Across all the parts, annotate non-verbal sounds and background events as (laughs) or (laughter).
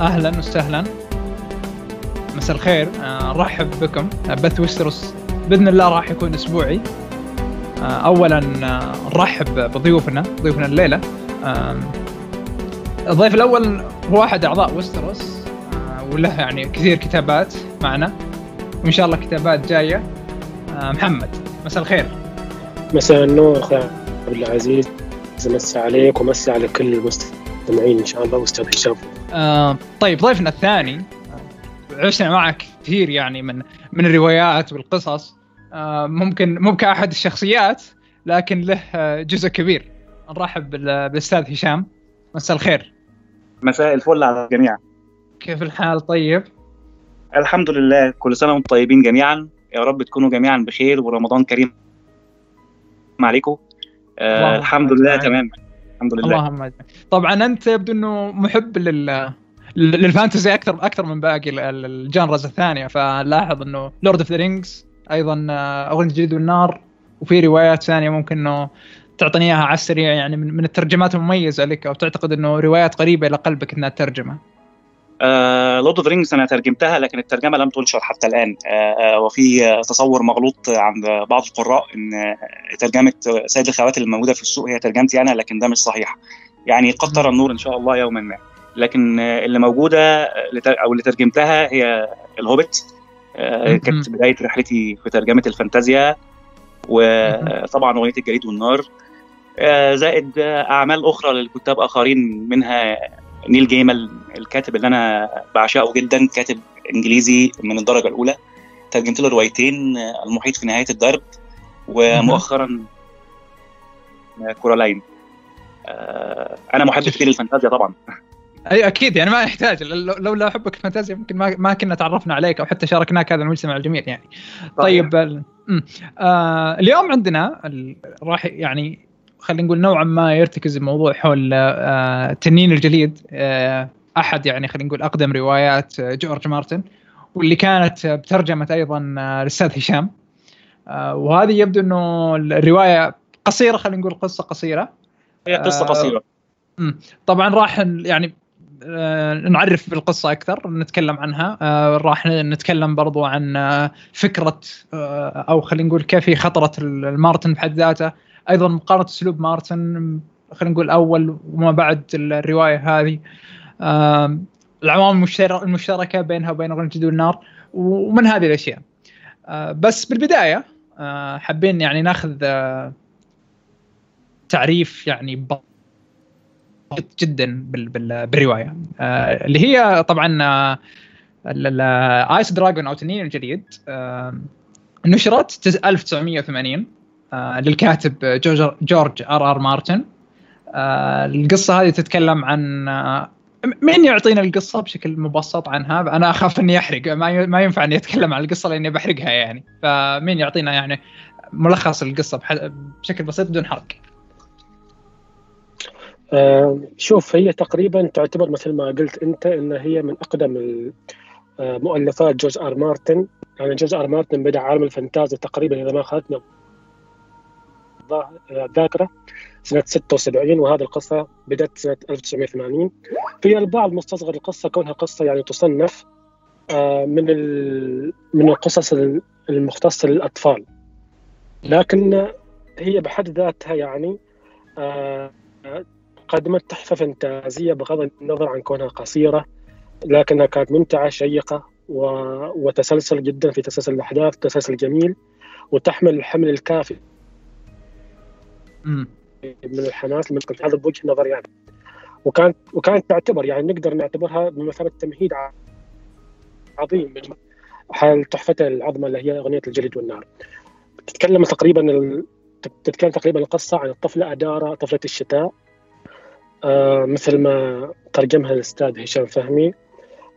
أهلا وسهلا. مساء الخير. آه، نرحب بكم. آه، بث وستروس بإذن الله راح يكون أسبوعي. آه، اولا نرحب بضيوفنا ضيوفنا الليلة. الضيف الأول هو أحد أعضاء وستروس وله يعني كثير كتابات معنا. وإن شاء الله كتابات جاية. محمد مساء الخير. مساء النور أخوي عبد العزيز. مسي عليك ومسي على كل المستمعين. إن شاء الله واستاذ هشام آه طيب ضيفنا الثاني. عشنا معك كثير يعني من من الروايات والقصص. آه ممكن مو كاحد الشخصيات لكن له جزء كبير. نرحب بالأستاذ هشام. مساء الخير. مساء الفل على الجميع. كيف الحال؟ طيب. الحمد لله كل سنة وأنتم طيبين جميعا. يا رب تكونوا جميعا بخير ورمضان كريم عليكم. آه الحمد لله تمام الحمد لله. اللهم طبعا أنت يبدو إنه محب لل لل fantasy أكثر أكثر من باقي ال genres الثانية. فلاحظ إنه Lord of the Rings أيضا آه، أغنية الجليد والنار وفي روايات ثانية ممكن إنه تعطيني إياها على السريع يعني من الترجمات المميزة لك أو تعتقد إنه روايات قريبة إلى قلبك إنها ترجمه Lord of Rings أنا ترجمتها لكن الترجمة لم تنشر حتى الآن. آه, آه، وفي تصور مغلوط عند بعض القراء إن ترجمة سيد الخواتم الموجودة في السوق هي ترجمتي أنا لكن ده مش صحيح. يعني قد ترى النور إن شاء الله يوما ما. لكن اللي موجودة أو اللي ترجمتها هي الهوبت آه، كانت بداية رحلتي في ترجمة الفانتازيا. وطبعا أغنية الجليد والنار. زائد أعمال أخرى للكتاب آخرين منها نيل جيمان الكاتب اللي أنا بعشقه جدا كاتب إنجليزي من الدرجة الأولى ترجمت له روايتين المحيط في نهاية الدرب ومؤخرا كورالاين. آه، أنا محب كثير للفانتازيا طبعا. أي أكيد يعني ما يحتاج. لولا حبك الفانتازيا ممكن ما, ما كنا تعرفنا عليك أو حتى شاركناك هذا المجتمع الجميل يعني. طيب. آه اليوم عندنا راح يعني خلينا نقول نوعا ما يرتكز الموضوع حول آه تنين الجليد آه أحد يعني خلينا نقول أقدم روايات جورج مارتن واللي كانت بترجمة أيضا آه، الاستاذ هشام. آه وهذه يبدو إنه الرواية قصيرة خلينا نقول قصة قصيرة. هي قصة قصيرة. آه طبعا راح يعني آه، نعرف بالقصة أكثر نتكلم عنها. آه، راح نتكلم برضو عن آه، فكرة أو خلينا نقول كيف خطرت لمارتن بحد ذاته. أيضا مقارنة أسلوب مارتن خلينا نقول أول وما بعد الرواية هذه العوامل المشتركة بينها وبين أغنية الجدول النار ومن هذه الأشياء. بس بالبداية حابين يعني ناخذ تعريف يعني جدا بالرواية. آه، اللي هي طبعا ايس دراجون أو تنين الجليد آه، نشرت 1980 آه، للكاتب جورج آر آر مارتن. القصة هذه تتكلم عن مين يعطينا القصة بشكل مبسط عنها؟ أنا أخاف إني أحرق ما ينفع إني أتكلم عن القصة لأني بحرقها يعني. فمين يعطينا يعني ملخص القصة بشكل بسيط بدون حرق؟ آه، شوف هي تقريبا تعتبر مثل ما قلت أنت إن هي من أقدم آه، مؤلفات جورج آر مارتن. يعني جورج آر مارتن بدأ عالم الفانتازيا تقريبا إذا ما اخذتنا الذاكرة سنة 76 وهذه القصة بدأت سنة 1980 في البعض مستصغر القصة كونها قصة يعني تصنف آه، من من القصص المختصة للأطفال. لكن هي بحد ذاتها يعني قدمت تحفة فانتازية بغض النظر عن كونها قصيرة لكنها كانت ممتعة شيقة و... وتسلسل جدا في تسلسل الأحداث تسلسل جميل وتحمل الحمل الكافي من الحماس من هذا بوجه نظري يعني وكانت وكانت تعتبر يعني نقدر نعتبرها بمثابة تمهيد عظيم من حال تحفته العظمى اللي هي أغنية الجليد والنار. تتكلم تقريبا ال... تتكلم تقريبا القصة عن الطفلة أدارة طفلة الشتاء. آه مثل ما ترجمها الأستاذ هشام فهمي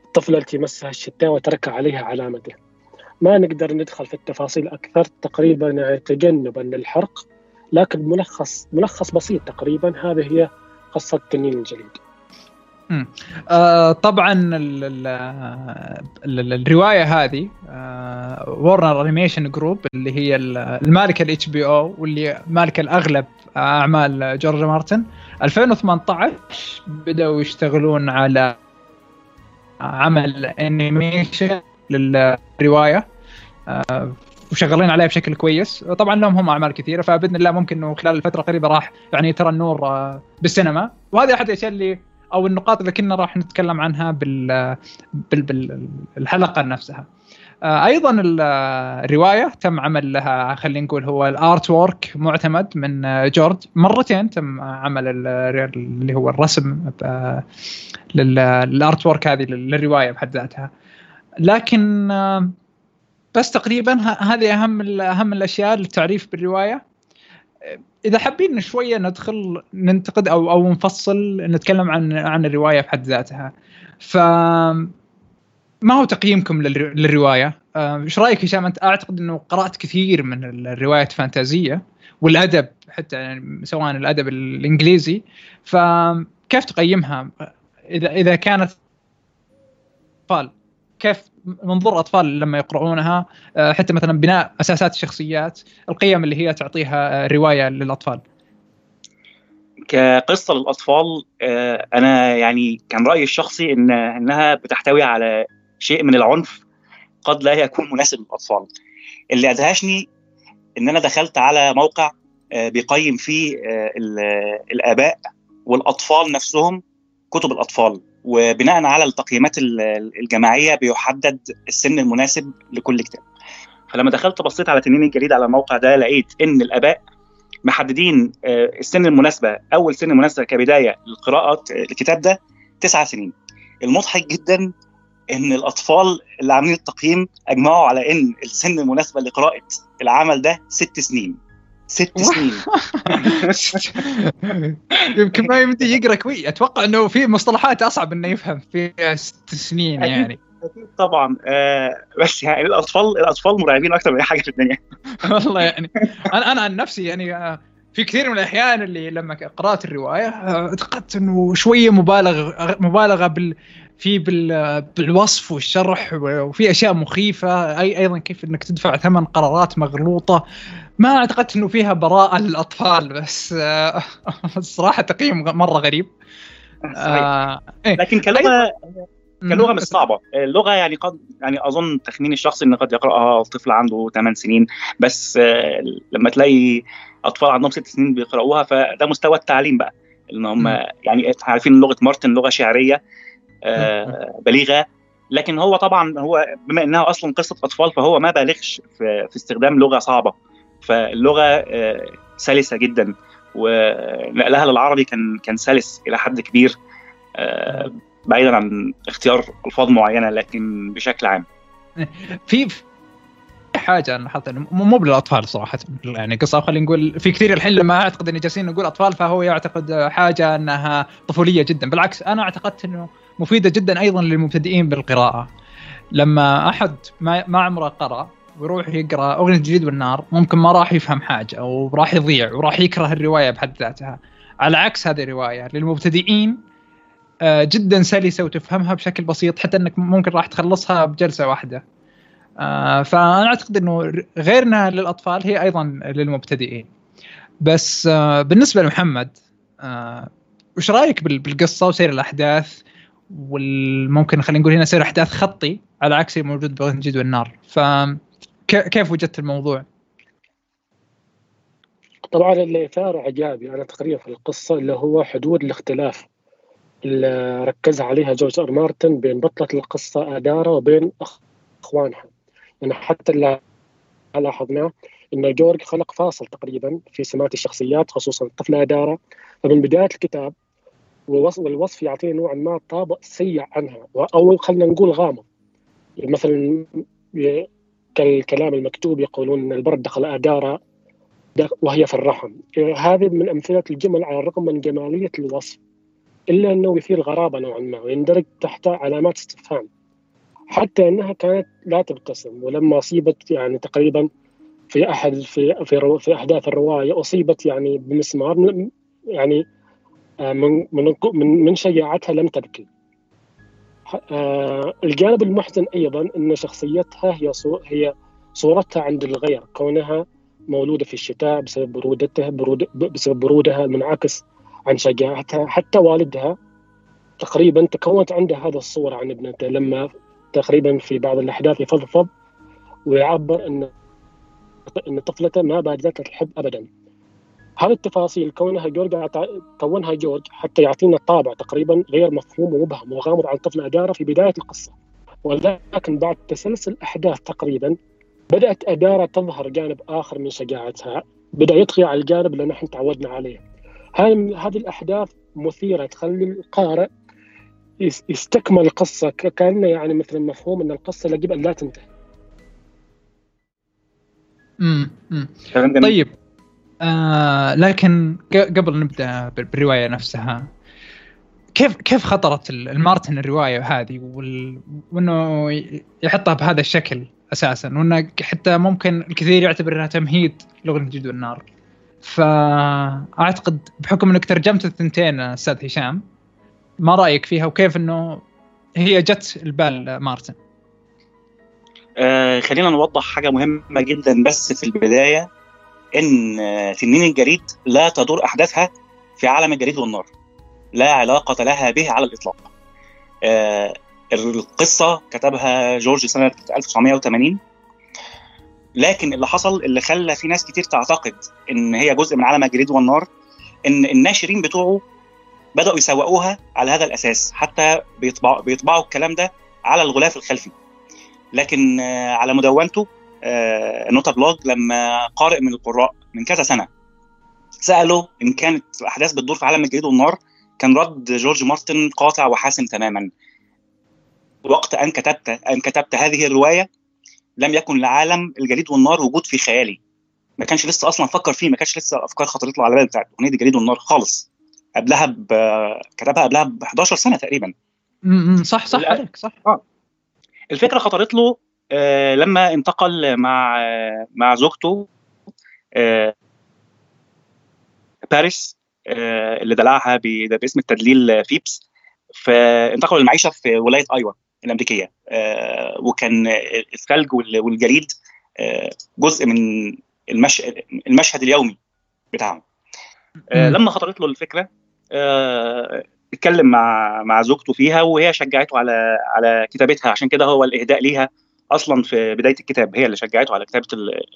الطفلة التي مسها الشتاء وترك عليها علامته. ما نقدر ندخل في التفاصيل أكثر تقريبا يعني تجنبا للحرق لكن ملخص ملخص بسيط تقريبا. هذه هي قصة تنين الجليد. آه طبعا ال ال ال الرواية هذه Warner Animation Group اللي هي المالكه ال HBO واللي مالكه الأغلب أعمال جورج مارتن. 2018 بدأوا يشتغلون على عمل animation للرواية. آه، وشغالين عليها بشكل كويس. طبعا لهم هم أعمال كثيرة فبإذن الله ممكن إنه خلال الفترة القريبة راح يعني ترى النور آه، بالسينما. وهذه أحد الأشياء اللي أو النقاط اللي كنا راح نتكلم عنها بال بالحلقة نفسها. آه، أيضا الرواية تم عمل لها خلينا نقول هو ال artwork معتمد من جورج. مرتين تم عمل اللي هو الرسم للارت وورك هذه للرواية بحد ذاتها. لكن بس تقريبا هذه أهم أهم الأشياء للتعريف بالرواية. إذا حابين شوية ندخل ننتقد أو أو نفصل نتكلم عن عن الرواية بحد ذاتها. ف ما هو تقييمكم للرواية؟ إيش رأيك هشام؟ أنت أعتقد إنه قرأت كثير من الروايات الفانتازية والأدب حتى يعني سواء الأدب الإنجليزي. فكيف تقيمها؟ اذا إذا كانت اطفال كيف منظور الاطفال لما يقرؤونها آه، حتى مثلا بناء أساسات الشخصيات القيم اللي هي تعطيها آه، رواية للأطفال. كقصة للأطفال آه، أنا يعني كان رأيي الشخصي ان إنها بتحتوي على شيء من العنف قد لا يكون مناسب للأطفال. اللي أدهشني إن أنا دخلت على موقع بيقيم فيه الآباء والأطفال نفسهم كتب الأطفال. وبناء على التقييمات الجماعية بيحدد السن المناسب لكل كتاب. فلما دخلت بصيت على تنين الجريدة على الموقع ده لقيت إن الآباء محددين آه، السن المناسبة أول سن مناسبة كبداية لقراءه الكتاب ده تسعة سنين. المضحك جدا إن الأطفال اللي عاملين التقييم أجمعوا على إن السن المناسبة لقراءة العمل ده ست سنين. ست سنين. (laughs) يمكن ما يمدي يقرأ كويس. أتوقع إنه في مصطلحات أصعب إنه يفهم في ست سنين يعني. أكيد طبعا. آه بس يعني الاطفال الأطفال مرعبين أكثر من أي حاجة في الدنيا. (laughs) والله يعني. أنا أنا عن نفسي يعني آه، في كثير من الأحيان اللي لما قرأت الرواية آه، اعتقدت إنه شوية مبالغ مبالغة بال في بالوصف والشرح وفي أشياء مخيفة. اي أيضا كيف إنك تدفع ثمن قرارات مغلوطة. ما اعتقدت إنه فيها براءة للأطفال بس (laughs) الصراحه تقييم مرة غريب. آه إيه. لكن كلغه كلغة مش صعبة. اللغة يعني قد يعني أظن تخميني الشخصي ان قد يقرأها طفل عنده 8 سنين بس آه لما تلاقي أطفال عندهم 6 سنين بيقراوها فده مستوى التعليم بقى. ان هم يعني عارفين لغة مارتن لغة شعرية آه بليغة. لكن هو طبعا هو بما إنها أصلا قصة أطفال فهو ما بالغش في, استخدام لغة صعبة. فاللغة آه سلسة جدا. ونقلها للعربي كان كان سلس إلى حد كبير آه بعيدا عن اختيار ألفاظ معينة لكن بشكل عام. (laughs) في حاجة أنا لاحظت مو للاطفال صراحة يعني قصة خلينا نقول في كثير الحين لما أعتقد إن جالسين نقول أطفال فهو يعتقد حاجة أنها طفولية جدا. بالعكس أنا اعتقدت إنه مفيدة جدا أيضا للمبتدئين بالقراءة. لما أحد ما, عمره قرأ ويروح يقرأ أغنية جديد والنار ممكن ما راح يفهم حاجة أو راح يضيع وراح يكره الرواية بحد ذاتها. على عكس هذه الرواية للمبتدئين آه، جدا سلسة وتفهمها بشكل بسيط حتى إنك ممكن راح تخلصها بجلسة واحدة. آه، فأنا أعتقد إنه غيرنا للأطفال هي أيضا للمبتدئين. بس آه، بالنسبة لمحمد وش رأيك بالقصة وسير الأحداث؟ والممكن خلينا نقول هنا سير أحداث خطي على عكس الموجود بغن جد والنار. فكيف وجدت الموضوع؟ طبعا اللي اثار اعجابي أنا تقريبا في القصة اللي هو حدود الاختلاف اللي ركز عليها جورج ار مارتن بين بطلة القصة ادارا وبين إخوانها. يعني حتى اللي لاحظناه ان جورج خلق فاصل تقريبا في سمات الشخصيات خصوصا الطفله ادارا فمن بداية الكتاب والوصف يعطيه نوعا ما طابع سيء عنها. أو خلينا نقول غامض. مثلا كالكلام المكتوب يقولون إن البرد دخل ادارا وهي في الرحم. هذه من أمثلة الجمل على الرغم من جمالية الوصف. إلا أنه يثير غرابة نوعا ما ويندرج تحت علامات استفهام. حتى إنها كانت لا تبتسم ولما أصيبت يعني تقريبا في احد في في, في أحداث الرواية أصيبت يعني بمسمار يعني من من من شجاعتها لم تبكي. آه، الجانب المحزن أيضا أن شخصيتها هي هي صورتها عند الغير كونها مولودة في الشتاء بسبب برودته برود بسبب برودها المنعكس عن شجاعتها حتى والدها تقريبا تكونت عنده هذا الصورة عن ابنته لما تقريبا في بعض الأحداث يفضفض ويعبر أن أن طفلته ما بادلت الحب أبدا هذه التفاصيل كونها جورج كونها جورج حتى يعطينا طابع تقريبا غير مفهوم ومبهم وغامض عن طفل أدارة في بداية القصة. ولكن بعد تسلسل أحداث تقريبا بدأت أدارة تظهر جانب آخر من شجاعتها بدأ يطغي على الجانب اللي نحن تعودنا عليه. هذه الأحداث مثيرة تخلي القارئ يستكمل القصة كأنه يعني مثل مفهوم أن القصة يجب أن لا تنتهي. امم طيب. آه لكن قبل نبدأ بالرواية نفسها كيف كيف خطرت المارتن الرواية هذه؟ وال... وإنه يحطها بهذا الشكل أساسا وإنه حتى ممكن الكثير يعتبر إنها تمهيد لغة الجد والنار. فأعتقد بحكم إنك ترجمت الثنتين أستاذ هشام ما رأيك فيها وكيف إنه هي جت البال مارتن؟ آه خلينا نوضح حاجة مهمة جدا بس في البداية. إن تنين الجليد لا تدور أحداثها في عالم الجليد والنار. لا علاقة لها به على الإطلاق. آه القصة كتبها جورج سنه 1980 لكن اللي حصل اللي خلى في ناس كتير تعتقد إن هي جزء من عالم الجليد والنار إن الناشرين بتوعه بدأوا يسوقوها على هذا الأساس حتى بيطبعوا بيطبعوا الكلام ده على الغلاف الخلفي. لكن على مدونته Not a Blog لما قارئ من القراء من كذا سنة سأله إن كانت الاحداث بتدور في عالم الجليد والنار كان رد جورج مارتن قاطع وحاسم تماما. وقت أن كتبت أن كتبت هذه الرواية لم يكن لعالم الجليد والنار وجود في خيالي. ما كانش لسه أصلا فكر فيه ما كانش لسه الأفكار خطرت له على بال بتاعت أغنية الجليد والنار خالص. قبلها ب... كتبها قبلها ب 11 سنة تقريبا. امم صح صح عليك صح. آه. الفكرة خطرت له آه لما انتقل مع آه مع زوجته آه باريس آه اللي دلعها باسم التدليل فيبس. فانتقلوا للمعيشه في ولاية ايوا الأمريكية. آه وكان الثلج والجليد آه جزء من المش... المشهد اليومي بتاعهم. آه لما خطرت له الفكرة آه اتكلم مع مع زوجته فيها وهي شجعته على على كتابتها. عشان كده هو الإهداء ليها. أصلا في بداية الكتاب هي اللي شجعته على كتابة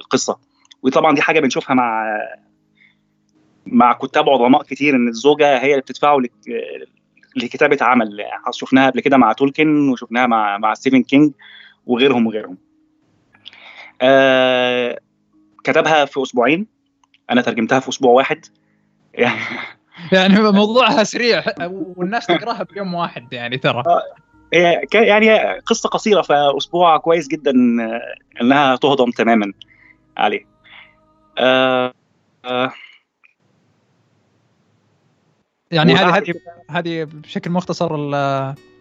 القصة. وطبعا دي حاجة بنشوفها مع مع كتاب عظماء كتير إن الزوجة هي اللي بتدفع الكاتب لكتابة عمل. شفناها قبل كده مع تولكين وشفناها مع مع ستيفن كينج وغيرهم وغيرهم. آه كتبها في أسبوعين. أنا ترجمتها في أسبوع واحد. (laughs) يعني يعني موضوعها سريع والناس تقراها بيوم واحد يعني ترى. يعني قصة قصيرة فأسبوع كويس جدا إنها تهضم تماما عليه. آه آه. يعني هذه هذه هذه بشكل مختصر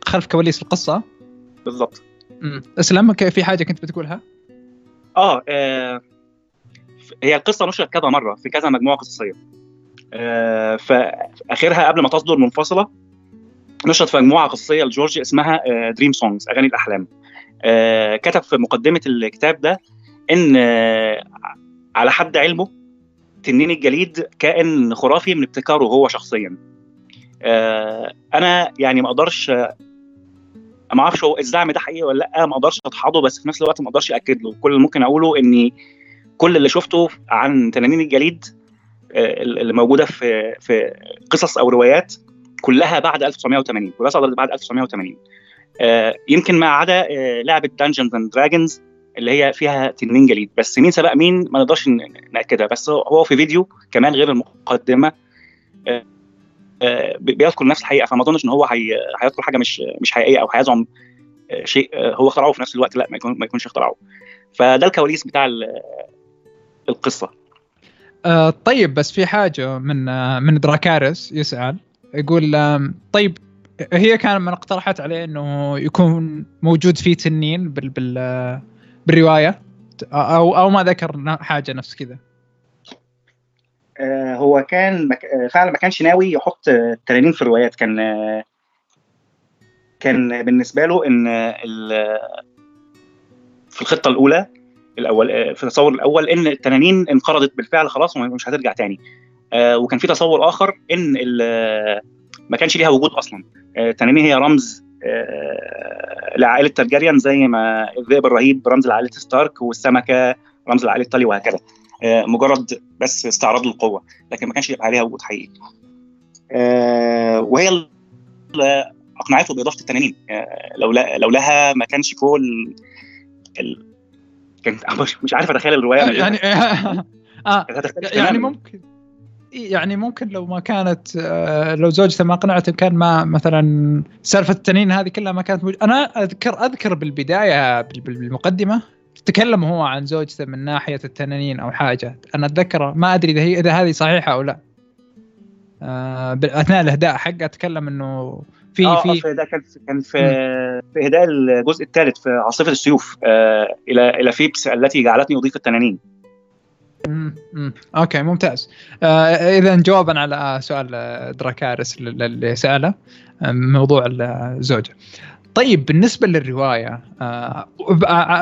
خلف كواليس القصة. بالضبط. اسلم في حاجة كنت بتقولها؟ آه, آه هي القصة نشرت كذا مرة في كذا مجموعة قصصية. آه فأخرها قبل ما تصدر منفصلة. نشرت في مجموعة قصصيه لجورج اسمها آه Dreamsongs أغاني الأحلام. آه كتب في مقدمة الكتاب ده إن آه على حد علمه تنين الجليد كائن خرافي من ابتكاره هو شخصيا. آه أنا يعني ما أقدرش ما أعرفش هو الزعم ده حقيقي ولا لأ ما أقدرش ادحضه بس في نفس الوقت ما أقدرش أأكده. كل اللي ممكن أقوله إني كل اللي شفته عن تنانين الجليد اللي موجودة في في قصص أو روايات كلها بعد 1980 كلها صدرت بعد 1980 يمكن ما عدا لعبة Dungeons and Dragons اللي هي فيها تنين جليد. بس مين سبق مين ما نقدرش نأكدها. بس هو في فيديو كمان غير المقدمة بيذكر نفس الحقيقة. فما أظنش إن هو هيذكر حاجة مش مش حقيقية أو هيزعم شيء هو اخترعه في نفس الوقت. لا ما يكون ما يكونش اخترعه. فده الكواليس بتاع القصة. آه طيب بس في حاجة من آه من دراكارس يسأل. يقول آه طيب هي كان من اقترحت عليه إنه يكون موجود فيه تنين بال بال بالرواية. أو أو ما ذكر حاجة نفس كذا. آه هو كان مك... فعلا ما كانش ناوي يحط تنانين في الروايات. كان كان بالنسبة له إن في الخطة الأولى الأول في التصور الأول إن التنانين انقرضت بالفعل خلاص ومش هترجع تاني. آه وكان في تصور آخر إن ما كانش ليها وجود أصلا. التنانين هي رمز لعائلة ترجريان زي ما الذئب الرهيب رمز لعائلة ستارك والسمكة رمز لعائلة تالي وهكذا. مجرد بس استعراض للقوة لكن ما كانش يبقى عليها وجود حقيقي. وهي أقنعته بإضافة التنانين. لولا لولاها ما كانش كل ال... كنت (laughs) مش عارف أتخيل الرواية. يعني آه يعني (laughs) ممكن. يعني ممكن لو ما كانت لو زوجته ما اقنعته كان ما مثلا سالفة التنين هذه كلها ما كانت موجودة. أنا أذكر أذكر بالبداية بالمقدمة تكلم هو عن زوجته من ناحية التنانين أو حاجة. أنا اتذكره ما أدري إذا هي إذا هذه صحيحة أو لا. آه أثناء الإهداء حقه تكلم إنه في آه في ده كان كان في في إهداء الجزء الثالث في عاصفة السيوف آه إلى إلى فيليس التي جعلتني أضيف التنانين. امم okay ممتاز. آه إذا جوابا على سؤال دراكارس اللي سأله موضوع الزوجة. طيب بالنسبة للرواية آه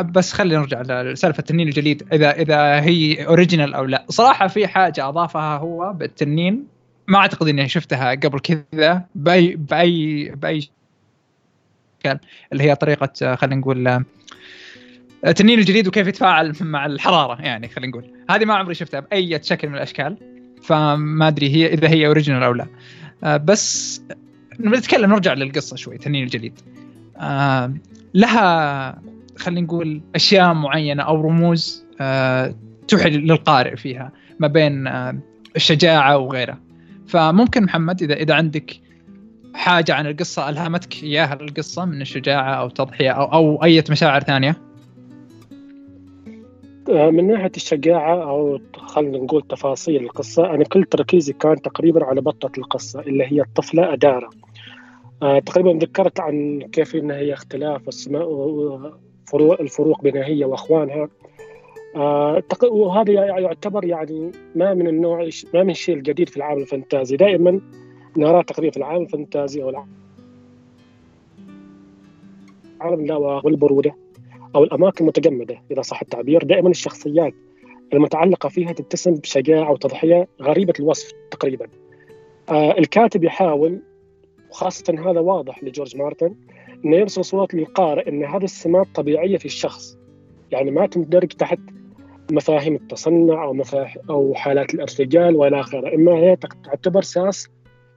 بس خلينا نرجع لسالفة التنين الجليد. إذا إذا هي original أو لا. صراحة في حاجة أضافها هو بالتنين. ما أعتقد إني شفتها قبل كذا بأي بأي بأي اللي هي طريقة خلينا نقول التنين الجليد وكيف يتفاعل مع الحرارة يعني خلينا نقول. هذه ما عمري شفتها بأي شكل من الأشكال فما أدري هي إذا هي original أو لا. بس نتكلم نرجع للقصة شوي تنين الجليد آه لها خلينا نقول أشياء معينة أو رموز آه توحي للقارئ فيها ما بين آه الشجاعة وغيرها. فممكن محمد إذا إذا عندك حاجة عن القصة ألهمتك إياها القصة من الشجاعة أو تضحيه أو أو أي مشاعر ثانية؟ من ناحية الشجاعة أو خلينا نقول تفاصيل القصة أنا كل تركيزي كان تقريبا على بطة القصة اللي هي الطفلة أدارة. آه تقريبا ذكرت عن كيف ان هي اختلاف فروق الفروق بين هي وأخوانها. آه وهذا يعتبر يعني ما من النوع ما من الشيء الجديد في العالم الفانتازي. دائما نرى تقريبا في العالم الفانتازي أو العالم لا والبرودة. أو الأماكن المتجمدة إذا صح التعبير دائما الشخصيات المتعلقة فيها تتسم بشجاعة وتضحيه غريبة الوصف تقريبا آه الكاتب يحاول وخاصة هذا واضح لجورج مارتن إنه يرسل صورة للقارئ إن هذه السمات طبيعية في الشخص يعني ما تندرج تحت مفاهيم التصنع أو مفاهيم أو حالات الارتجال وإلى آخره، إما هي تعتبر ساس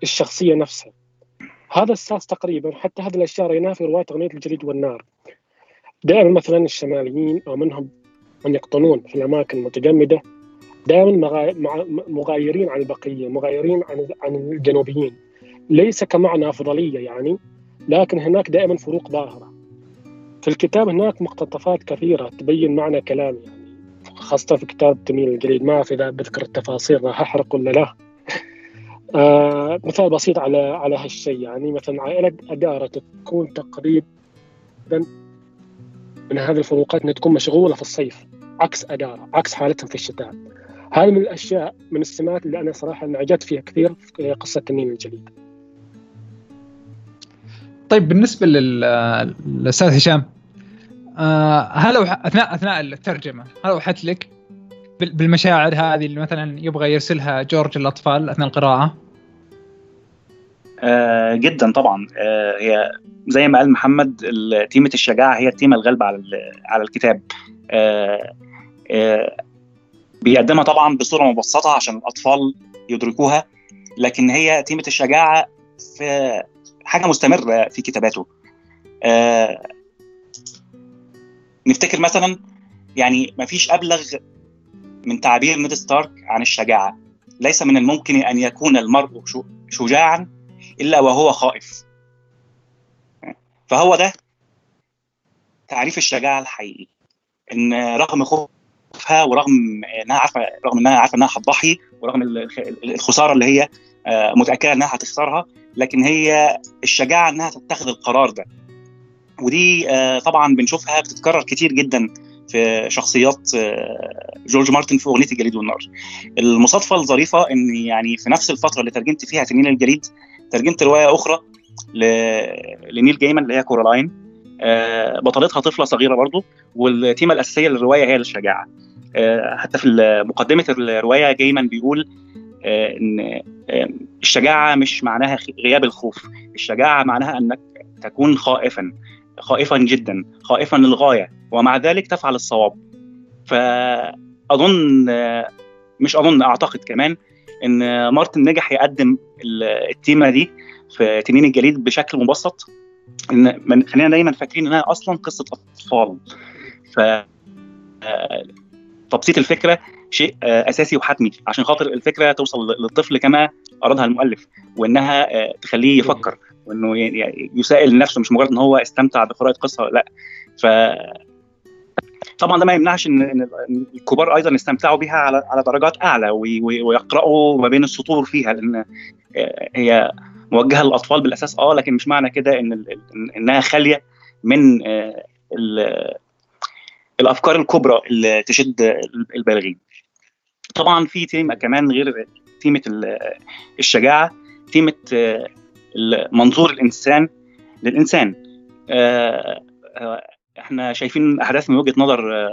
الشخصية نفسها. هذا الساس تقريبا حتى هذه الأشياء رأيناها في رواية أغنية الجليد والنار. دائما مثلا الشماليين أو منهم من يقطنون في الأماكن المتجمدة دائما مغايرين عن البقية، مغايرين عن عن الجنوبيين. ليس كمعنى أفضلية يعني لكن هناك دائما فروق ظاهرة. في الكتاب هناك مقتطفات كثيرة تبين معنى كلامي يعني خاصة في كتاب تميل الجليد. ما أعرف إذا بذكر التفاصيل راح أحرق ولا لا؟ (laughs) آه مثال بسيط على على هالشيء يعني مثلا عائلة أدارة تكون تقريبا من هذه الفروقات إنها تكون مشغولة في الصيف عكس اداره عكس حالتهم في الشتاء. هذه من الأشياء من السمات اللي أنا صراحة انعجبت فيها كثير في قصة تنين الجليد طيب بالنسبة للأستاذ هشام آه هل أثناء أثناء الترجمة هل أوحت لك بالمشاعر هذه اللي مثلا يبغى يرسلها جورج للاطفال أثناء القراءة؟ آه جدا طبعا. آه هي زي ما قال محمد تيمة الشجاعة هي التيمة الغالبة على على الكتاب. آه آه بيقدمها طبعا بصورة مبسطة عشان الأطفال يدركوها لكن هي تيمة الشجاعة في حاجة مستمرة في كتاباته. آه نفتكر مثلا يعني ما فيش أبلغ من تعبير نيد ستارك عن الشجاعة. ليس من الممكن أن يكون المرء شجاعا إلا وهو خائف. فهو ده تعريف الشجاعة الحقيقي إن رغم خوفها ورغم إنها عارفه رغم إنها عارفة إنها هتضحي ورغم الخسارة اللي هي متأكدة إنها هتخسرها لكن هي الشجاعة إنها تتخذ القرار ده ودي طبعا بنشوفها بتتكرر كتير جدا في شخصيات جورج مارتن في أغنية الجليد والنار. المصادفة الظريفة إن يعني في نفس الفترة اللي ترجمت فيها تنين الجليد ترجمت رواية أخرى لنيل جيمان اللي هي كورالاين بطلتها طفلة صغيرة برضو والتيمه الأساسية للرواية هي الشجاعة. حتى في مقدمة الرواية جيمان بيقول إن الشجاعة مش معناها غياب الخوف. الشجاعة معناها إنك تكون خائفا خائفا جدا خائفا للغاية ومع ذلك تفعل الصواب. فأظن مش أظن أعتقد كمان إن مارتن نجح يقدم التيمة دي. في تنين الجليد بشكل مبسط إن خلينا دايما فاكرين إنها أصلا قصة أطفال. ف تبسيط الفكرة شيء أساسي وحتمي. عشان خاطر الفكرة توصل للطفل كما أرادها المؤلف وإنها تخليه يفكر وإنه يسائل نفسه مش مجرد إن هو استمتع بقراءة قصة لا. ف طبعا ده ما يمنعش إن الكبار أيضا يستمتعوا بها على على درجات أعلى ويقرأوا ما بين السطور فيها لأن هي موجهة للأطفال بالأساس آه لكن مش معنى كده إن إنها خالية من الأفكار الكبرى اللي تشد البالغين. طبعا في تيمة كمان غير تيمة الشجاعة تيمة منظور الإنسان للإنسان. إحنا شايفين أحداث من وجهة نظر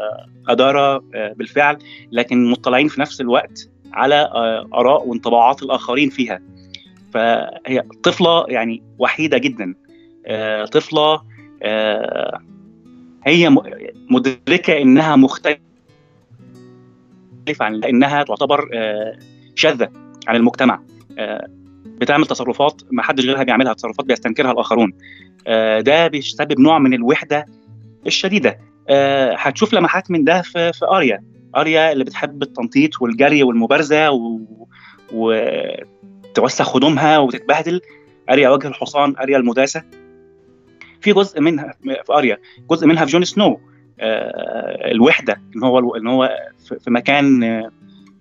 أدارة بالفعل لكن مطلعين في نفس الوقت على آراء وانطباعات الآخرين فيها فهي طفلة يعني وحيدة جدا. طفلة هي مدركة إنها مختلفة عن إنها تعتبر شاذة عن المجتمع. بتعمل تصرفات ما حدش غيرها بيعملها تصرفات بيستنكرها الآخرون. ده بيسبب نوع من الوحدة الشديدة. هتشوف لمحات من ده في, في أريا. أريا اللي بتحب التنطيط والجري والمبارزة و... وتوسخ هدومها وتتبهدل. أريا وجه الحصان أريا المداسة. في جزء منها في أريا جزء منها في جون سنو أه الوحدة إن هو إن هو في مكان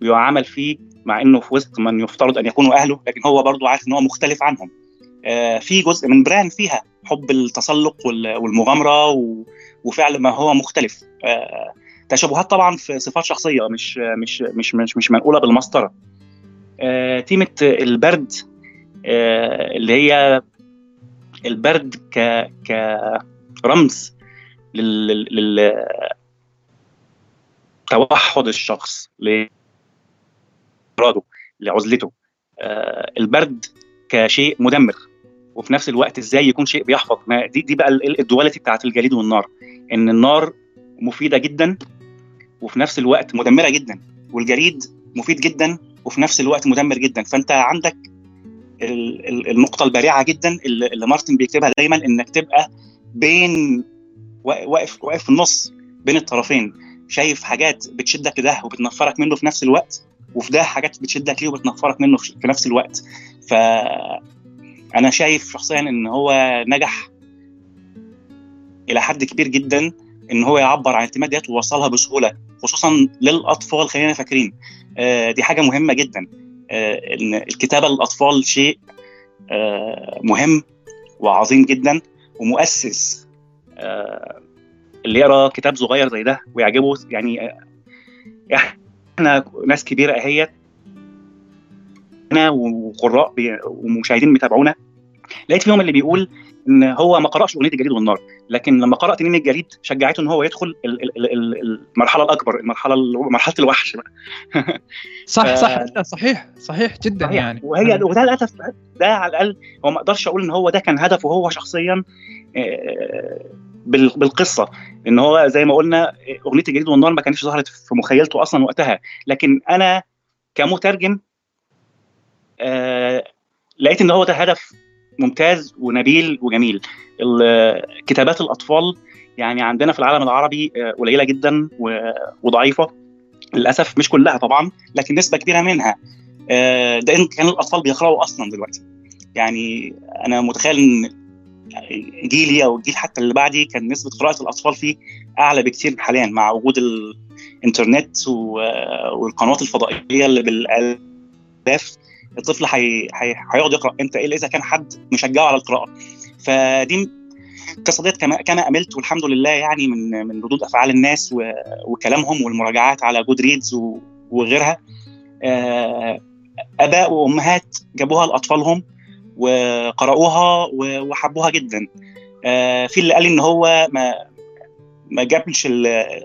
بيعامل فيه مع إنه في وسط من يفترض أن يكونوا أهله لكن هو برضه عارف إن هو مختلف عنهم. أه في جزء من بران فيها حب التسلق والمغامرة. وفعل ما هو مختلف. آه، تشابهات طبعا في صفات شخصية مش مش مش مش, مش منقولة بالمسطرة. آه، تيمة البرد آه، اللي هي البرد ك كرمز لل. توحد الشخص لإراده لعزلته البرد كشيء مدمر وفي نفس الوقت إزاي يكون شيء بيحفظ ما دي دي بقى الدواليتي بتاعت الجليد والنار إن النار مفيدة جدا وفي نفس الوقت مدمرة جدا والجليد مفيد جدا وفي نفس الوقت مدمر جدا. فأنت عندك النقطة البارعه جدا اللي مارتن بيكتبها دايما إنك تبقى بين واقف واقف في النص بين الطرفين. شايف حاجات بتشدك لده وبتنفرك منه في نفس الوقت وفي ده حاجات بتشدك ليه وبتنفرك منه في نفس الوقت. ف أنا شايف شخصيا إن هو نجح إلى حد كبير جدا. إن هو يعبر عن الانتماء ديت ووصلها بسهولة خصوصا للأطفال خلينا فاكرين. آه دي حاجة مهمة جدا. آه إن الكتابة للأطفال شيء آه مهم وعظيم جدا ومؤسس اللي يقرأ كتاب صغير زي ده ويعجبه. يعني إحنا ناس كبيرة اهيت وقراء ومشاهدين بيتابعونا. لقيت فيهم اللي بيقول إن هو ما قرأش أغنية الجليد والنار لكن لما قرا تنين الجليد شجعته إن هو يدخل المرحلة الأكبر المرحلة مرحلة الوحش بقى. (laughs) صح صح صحيح صحيح جدا صحيح. يعني. وهي وده للاسف ده على الأقل هو ما أقدرش أقول إن هو ده كان هدفه هو شخصيا بالقصة. إن هو زي ما قلنا أغنية الجليد والنار ما كانتش ظهرت في مخيلته أصلا وقتها. لكن أنا كمترجم آه لقيت إن هو ده هدف ممتاز ونبيل وجميل. كتابات الأطفال يعني عندنا في العالم العربي قليلة جدا وضعيفة. للأسف مش كلها طبعا لكن نسبة كبيرة منها. ده إن كان الأطفال بيقرأوا أصلا دلوقتي. يعني أنا متخيل إن جيلي أو الجيل حتى اللي بعدي كان نسبة قراءة الأطفال فيه أعلى بكثير حاليا مع وجود الإنترنت والقنوات الفضائية اللي بالالاف الطفل هيقعد يقرأ. إمتى الا إذا كان حد مشجعه على القراءة. فدي القصة ديت كما كما أملت والحمد لله يعني من من ردود أفعال الناس وكلامهم والمراجعات على جود ريدز وغيرها. آباء وأمهات جابوها لأطفالهم وقرأوها وحبوها جدا. في اللي قال إن هو ما ما جابش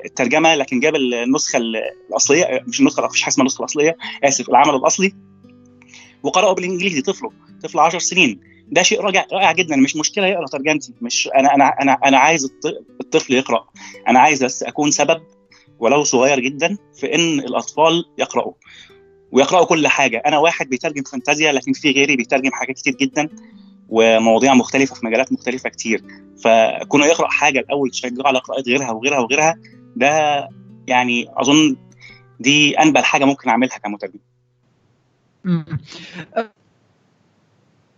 الترجمة لكن جاب النسخة الأصلية مش النسخة مفيش حاجة اسمها النسخة الأصلية آسف العمل الأصلي. وقراه بالإنجليزي طفله طفل 10 سنين. ده شيء رائع رائع جدا. مش مشكلة يقرأ ترجمتي. مش أنا أنا أنا أنا عايز الطفل يقرأ. أنا عايز بس أكون سبب ولو صغير جدا في إن الأطفال يقرأوا ويقرأوا كل حاجة. أنا واحد بيترجم فانتازيا لكن في غيري بيترجم حاجات كتير جدا ومواضيع مختلفة في مجالات مختلفة كتير. فكونه يقرأ حاجة الأول تشجعه على قراءة غيرها وغيرها وغيرها ده يعني أظن دي أنبل حاجة ممكن أعملها كمترجم.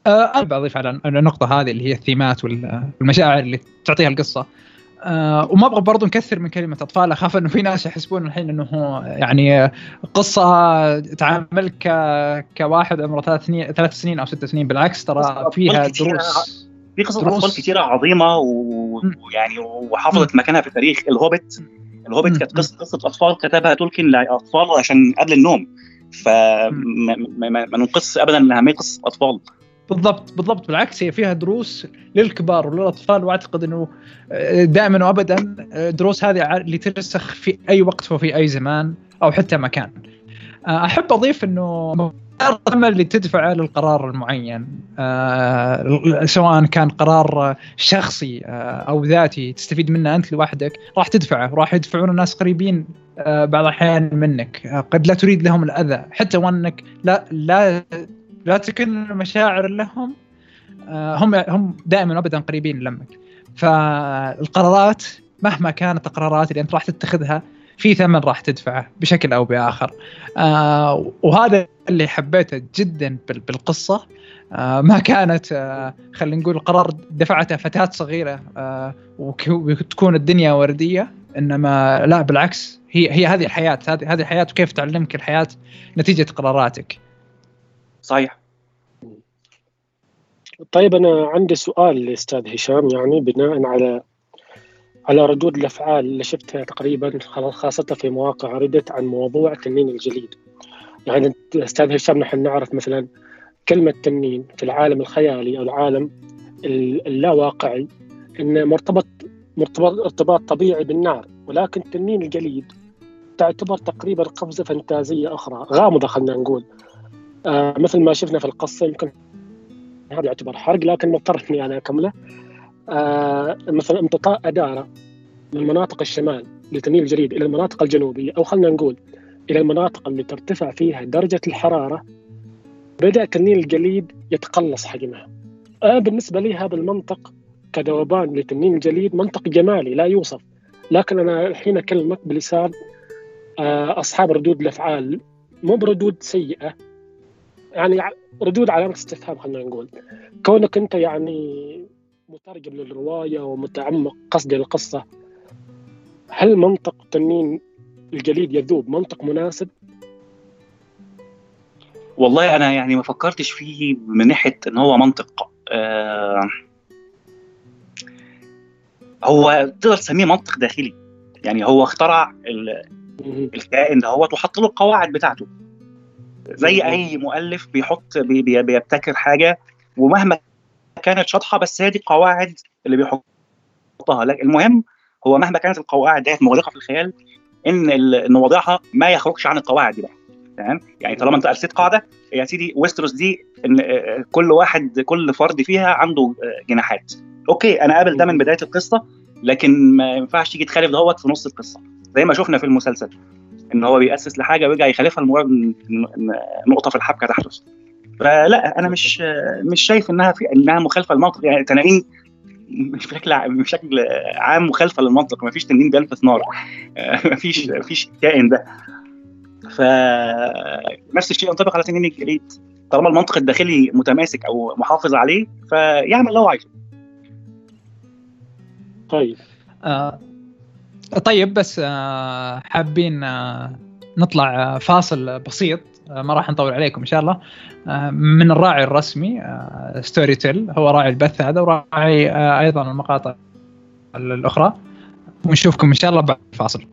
أنا بضيف على النقطة هذه اللي هي الثيمات والمشاعر اللي تعطيها القصة. أه وما أبغى برضو نكثر من كلمة أطفال أخاف إنه في ناس يحسبون الحين إنه يعني قصة تعامل ك كواحد عمره ثلاث سنين ثلاث سنين أو ست سنين بالعكس ترى فيها دروس. في قصص أطفال كثيره عظيمة ويعني وحافظت مكانها في التاريخ الهوبت الهوبت كانت قصه قصة أطفال كتبها تولكن لأطفال عشان قبل النوم. فما ننقص ابدا إنها ما قصه أطفال. بالضبط بالضبط. بالعكس هي فيها دروس للكبار وللأطفال وأعتقد إنه آه، دائما وابدا آه، دروس هذه اللي ترسخ في أي وقت وفي أي زمان أو حتى مكان. آه، أحب أضيف إنه الثمن اللي تدفعه للقرار المعين آه سواء كان قرار شخصي آه أو ذاتي تستفيد منه أنت لوحدك راح تدفعه راح يدفعون الناس قريبين آه بعض الأحيان منك. آه قد لا تريد لهم الأذى حتى وأنك لا لا لا تكن مشاعر لهم آه هم هم دائما ابدا قريبين لمك. فالقرارات مهما كانت القرارات اللي أنت راح تتخذها في ثمن راح تدفعه بشكل أو بآخر. آه وهذا اللي حبيته جدا بالقصة. آه ما كانت آه خلينا نقول قرار دفعته فتاة صغيرة آه وتكون الدنيا وردية إنما لا بالعكس هي هي هذه الحياة هذه هذه الحياة وكيف تعلمك الحياة نتيجة قراراتك. صحيح. طيب أنا عندي سؤال لأستاذ هشام يعني بناء على على ردود الأفعال اللي شفتها تقريبا خاصة في مواقع ردت عن موضوع تنين الجليد. يعني أستاذ هشام نحن نعرف مثلا كلمة تنين في العالم الخيالي أو العالم اللاواقعي إنه مرتبط مرتبط ارتباط طبيعي بالنار. ولكن تنين الجليد تعتبر تقريبا قفزة فانتازية أخرى غامضة خلينا نقول. آه مثل ما شفنا في القصة يمكن هذا يعتبر حرق لكن مضطر إني أنا أكمله. مثلا امتطاء أدارة من مناطق الشمال لتميل الجليد إلى المناطق الجنوبية أو خلينا نقول إلى المناطق اللي ترتفع فيها درجة الحرارة بدأ تنين الجليد يتقلص حجمها. أنا بالنسبة لي هذا المنطق كذوبان لتنين الجليد منطق جمالي لا يوصف. لكن أنا الحين أكلمك بلسان آه، أصحاب ردود الأفعال. مو بردود سيئة يعني ردود علامة استفهام خلينا نقول. كونك أنت يعني مترجم للرواية ومتعمق قصدي للقصه هل منطق تنين الجليد يذوب منطق مناسب؟ والله أنا يعني ما فكرتش فيه من ناحية إن هو منطق. آه هو تقدر تسميه منطق داخلي. يعني هو اخترع الكائن ده هو وحط له القواعد بتاعته. زي أي مؤلف بيحط بي بيبتكر حاجة ومهما كانت شاطحة بس هي دي القواعد اللي بيحطها. لكن المهم هو مهما كانت القواعد ديت مغلقة في الخيال إن إن وضعها ما يخرجش عن القواعد دي. بقى تمام؟ يعني طالما أنت ارسيت قاعدة يا سيدي ويستروس دي إن آه، كل واحد كل فرد فيها عنده آه، جناحات. okay أنا قابل ده من بداية القصة لكن ما ينفعش تيجي تخالف دوت في نص القصة. زي ما شفنا في المسلسل إن هو بيأسس لحاجة ويرجع يخالفها لمجرد نقطة في الحبكة تحدث فلا أنا مش مش شايف إنها في إنها مخالفة للمنطق. يعني تنانين بشكل بشكل عام مخالفة للمنطق. ما فيش تنين بيلبس نار. (laughs) ما فيش ما فيش كائن ده. فنفس الشيء ينطبق على تنين الجليد طالما المنطق الداخلي متماسك أو محافظ عليه فيعمل اللي هو عايزه. طيب. آه طيب بس آه حابين آه نطلع فاصل بسيط. آه، ما راح نطول عليكم إن شاء الله. آه، من الراعي الرسمي Storytel آه، Storytel هو راعي البث هذا وراعي أيضا المقاطع الأخرى. ونشوفكم إن شاء الله بعد الفاصل.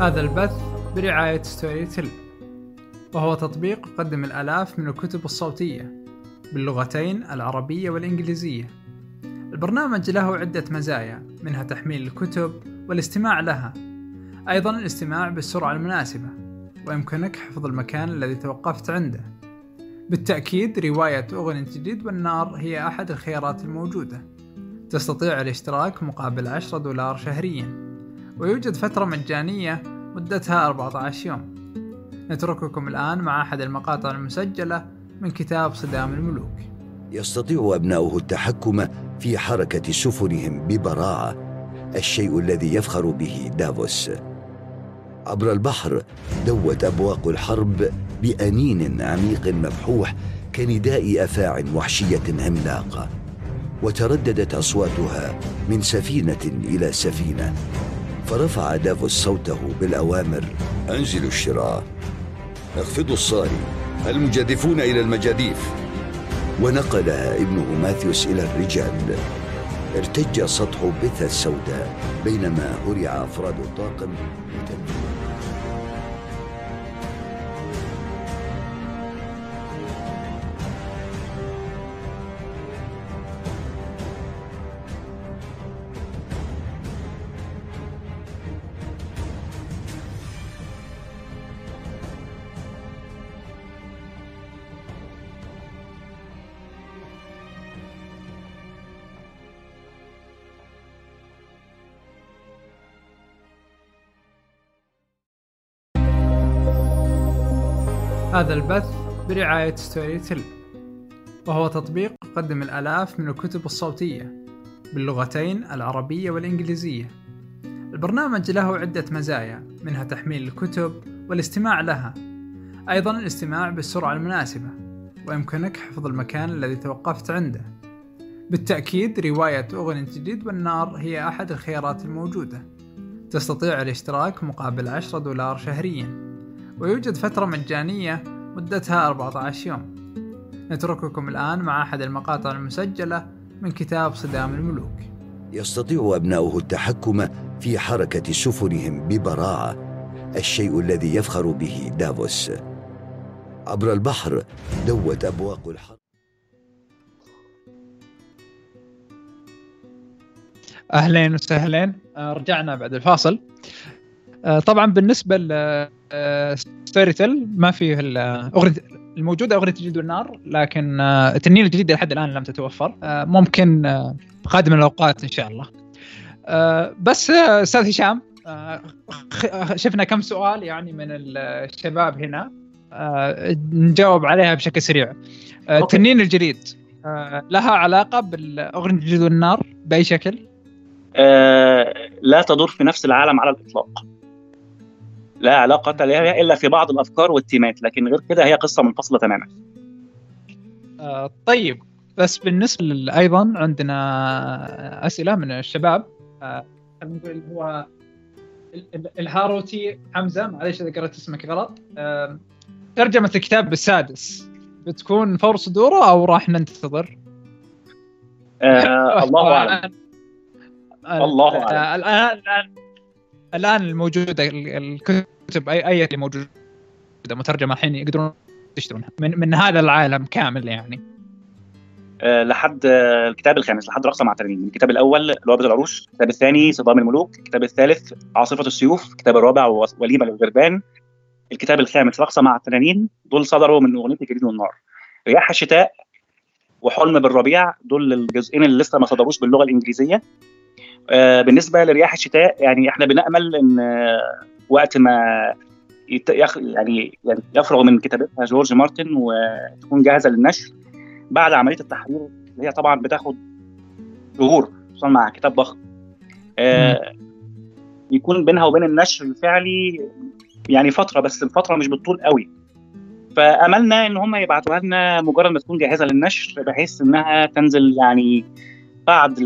هذا البث برعاية Storytel وهو تطبيق يقدم الآلاف من الكتب الصوتية باللغتين العربية والإنجليزية. البرنامج له عدة مزايا منها تحميل الكتب والاستماع لها. أيضا الاستماع بالسرعة المناسبة ويمكنك حفظ المكان الذي توقفت عنده. بالتأكيد رواية أغنية الجديد والنار هي أحد الخيارات الموجودة. تستطيع الاشتراك مقابل 10 دولار شهريا ويوجد فترة مجانية مدتها 14 يوم. نترككم الآن مع أحد المقاطع المسجلة من كتاب صدام الملوك. يستطيع أبناؤه التحكم في حركة سفنهم ببراعة الشيء الذي يفخر به دافوس. عبر البحر دوت أبواق الحرب بأنين عميق مبحوح كنداء أفاع وحشية عملاقة وترددت أصواتها من سفينة إلى سفينة فرفع دافوس صوته بالأوامر. أنزلوا الشراء. اخفضوا الصاري المجادفون إلى المجاديف. ونقلها ابنه ماثيوس إلى الرجال. ارتج سطح بث السوداء بينما هرع أفراد الطاقم هذا البث برعاية ستوري تيل وهو تطبيق يقدم الآلاف من الكتب الصوتية باللغتين العربية والإنجليزية. البرنامج له عدة مزايا منها تحميل الكتب والاستماع لها. أيضا الاستماع بالسرعة المناسبة ويمكنك حفظ المكان الذي توقفت عنده. بالتأكيد رواية أغنية الجديد والنار هي أحد الخيارات الموجودة. تستطيع الاشتراك مقابل 10 دولار شهرياً. ويوجد فترة مجانية مدتها 14 يوم. نترككم الآن مع أحد المقاطع المسجلة من كتاب صدام الملوك. يستطيع أبناؤه التحكم في حركة سفنهم ببراعة الشيء الذي يفخر به دافوس. عبر البحر دوت أبواق الحرب أهلين وسهلين آه، رجعنا بعد الفاصل. آه، طبعا بالنسبة ستوري تيل ما فيه الاغنيه الموجودة أغنية الجلد والنار لكن آه، التنين الجديده لحد الآن لم تتوفر. آه، ممكن قادم الأوقات إن شاء الله. بس أستاذ هشام شفنا كم سؤال يعني من الشباب هنا. نجاوب عليها بشكل سريع. التنين الجديد لها علاقة بالأغنية الجلد والنار بأي شكل؟ لا تدور في نفس العالم على الإطلاق. لا علاقة لها إلا في بعض الأفكار والتيمات لكن غير كده هي قصة منفصلة تماما. آه طيب بس بالنسبة أيضا عندنا أسئلة من الشباب. آه نقول هو الهاروتي حمزة معليش إذا قرأت اسمك غلط. آه ترجمة الكتاب السادس بتكون فور صدوره أو راح ننتظر؟ آه الله (laughs) أعلم. الله أعلم. الآن الآن الموجودة الكتب كتب اي أي اللي موجوده مترجمة الحين يقدرون يشترونها. من من هذا العالم كامل يعني. أه لحد الكتاب الخامس لحد رقصه مع ترميم الكتاب الأول لعبه العروش. الكتاب الثاني صدام الملوك. الكتاب الثالث عاصفة السيوف. الكتاب الرابع وليمة للغربان. الكتاب الخامس رقصه مع التنانين دول صدروا من أغنية الجليد والنار. رياح الشتاء وحلم بالربيع. دول الجزئين اللي لسه ما صدروش باللغة الإنجليزية. آه بالنسبة لرياح الشتاء يعني إحنا بنأمل إن وقت ما يت... يخ... يعني يفرغ من كتابتها جورج مارتن وتكون جاهزة للنشر بعد عملية التحرير اللي هي طبعا بتاخد شهور خصوصا مع كتاب ضخم. آه يكون بينها وبين النشر الفعلي يعني فترة بس الفترة مش بالطول قوي. فأملنا إن هم يبعتوها لنا مجرد ما تكون جاهزة للنشر بحيث إنها تنزل يعني بعد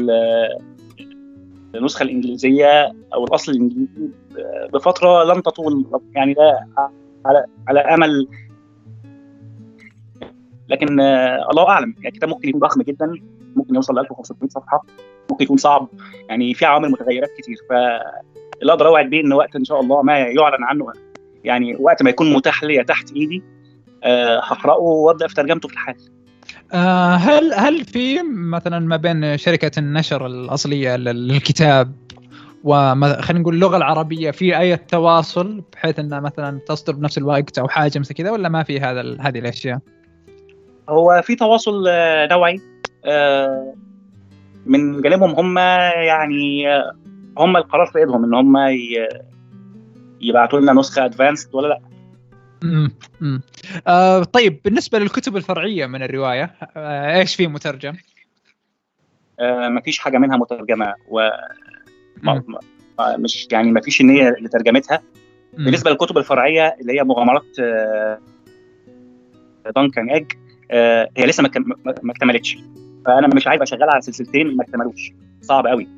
النسخة الإنجليزية أو الأصل الإنجليزي بفترة لن تطول يعني ده على على أمل. لكن الله أعلم يعني الكتاب ممكن يكون ضخم جدا ممكن يوصل ل 1500 صفحة ممكن يكون صعب يعني في عوامل متغيرات كتير. فاللي أقدر أوعد بيه إن وقت إن شاء الله ما يعلن عنه يعني وقت ما يكون متاح ليا تحت إيدي هقرأه وأبدأ في ترجمته في الحال. آه هل هل في مثلا ما بين شركة النشر الأصلية للكتاب وخلينا نقول اللغة العربية في أي تواصل بحيث إنها مثلا تصدر بنفس الوقت أو حاجة مثل كذا ولا ما في هذا هذه الأشياء؟ هو في تواصل نوعي من جانبهم هم يعني هم القرار في إيدهم إن هم يبعتوا لنا نسخة ادفانسد ولا لا امم آه طيب بالنسبة للكتب الفرعية من الرواية آه إيش في مترجم؟ آه ما فيش حاجة منها مترجمة و ما مش يعني ما فيش النيه لترجمتها. بالنسبة للكتب الفرعية اللي هي مغامرات آه Dunk and Egg آه هي لسه ما اكتملتش. فأنا مش عايز أشغلها على سلسلتين ما اكتملوش. صعب قوي.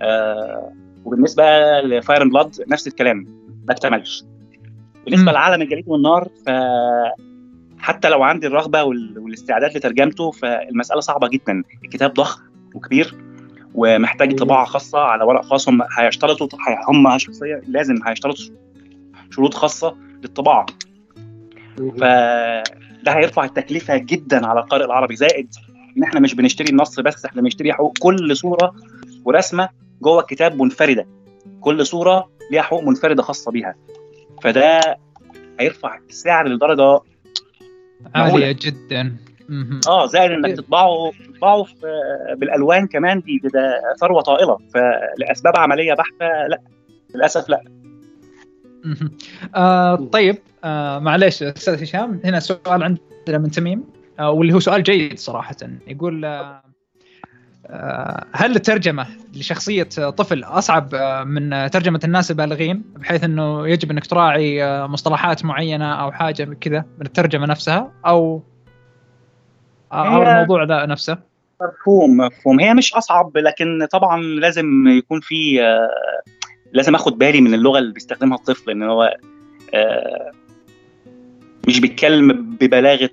آه وبالنسبة ل Fire and Blood نفس الكلام ما اكتملش. بالنسبة لعالم الجليد والنار ف حتى لو عندي الرغبة والاستعداد لترجمته فالمسألة صعبة جدا. الكتاب ضخم وكبير ومحتاج طباعة خاصة على ورق خاص. هم هيشترطوا هم شخصيا لازم هيشترطوا شروط خاصة للطباعة. فده هيرفع التكلفة جدا على القارئ العربي زائد إن إحنا مش بنشتري النص بس إحنا بنشتري حقوق كل صورة ورسمة جوه الكتاب منفردة. كل صورة ليها حقوق منفردة خاصة بيها. فده هيرفع السعر لدرجة عالية جدا. آه زائد إنك تطبعه تطبعه بالألوان كمان دي ده ثروة طائلة. فلأسباب عملية بحتة لا. للأسف لا. آه طيب آه معلش أستاذ هشام هنا سؤال عندنا من تميم آه واللي هو سؤال جيد صراحة. يقول آه هل الترجمة لشخصية طفل أصعب من ترجمة الناس البالغين بحيث إنه يجب إنك تراعي مصطلحات معينة أو حاجة كذا من الترجمة نفسها أو أو الموضوع ذا نفسه؟ مفهوم مفهوم. هي مش أصعب لكن طبعا لازم يكون في لازم آخد بالي من اللغة اللي بيستخدمها الطفل إن هو مش بيتكلم ببلاغة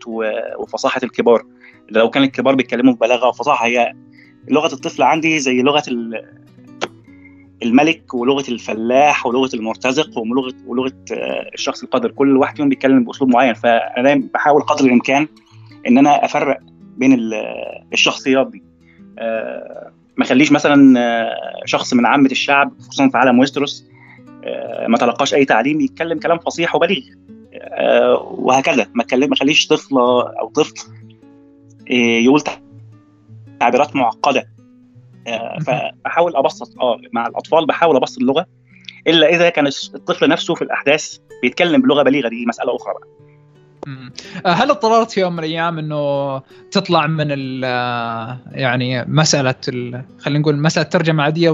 وفصاحة الكبار. لو كان الكبار بيتكلموا ببلاغة وفصاحة هي لغة الطفل عندي زي لغة الملك ولغة الفلاح ولغة المرتزق ولغه ولغة الشخص القادر. كل واحد فيهم بيتكلم بأسلوب معين. فأنا دايما بحاول قدر الإمكان إن أنا أفرق بين الشخصيات دي. ما أخليش مثلا شخص من عامة الشعب خصوصا في عالم ويستروس ما تلقاش أي تعليم يتكلم كلام فصيح وبليغ. وهكذا. ما ما أخليش طفله أو طفل يقول تعبيرات معقدة. فبحاول أبسط آه مع الأطفال بحاول أبسط اللغة إلا إذا كان الطفل نفسه في الأحداث بيتكلم بلغة بليغة دي مسألة أخرى بقى. هل اضطررت في يوم من الأيام إنه تطلع من ال يعني مسألة خلينا نقول مسألة ترجمة عادية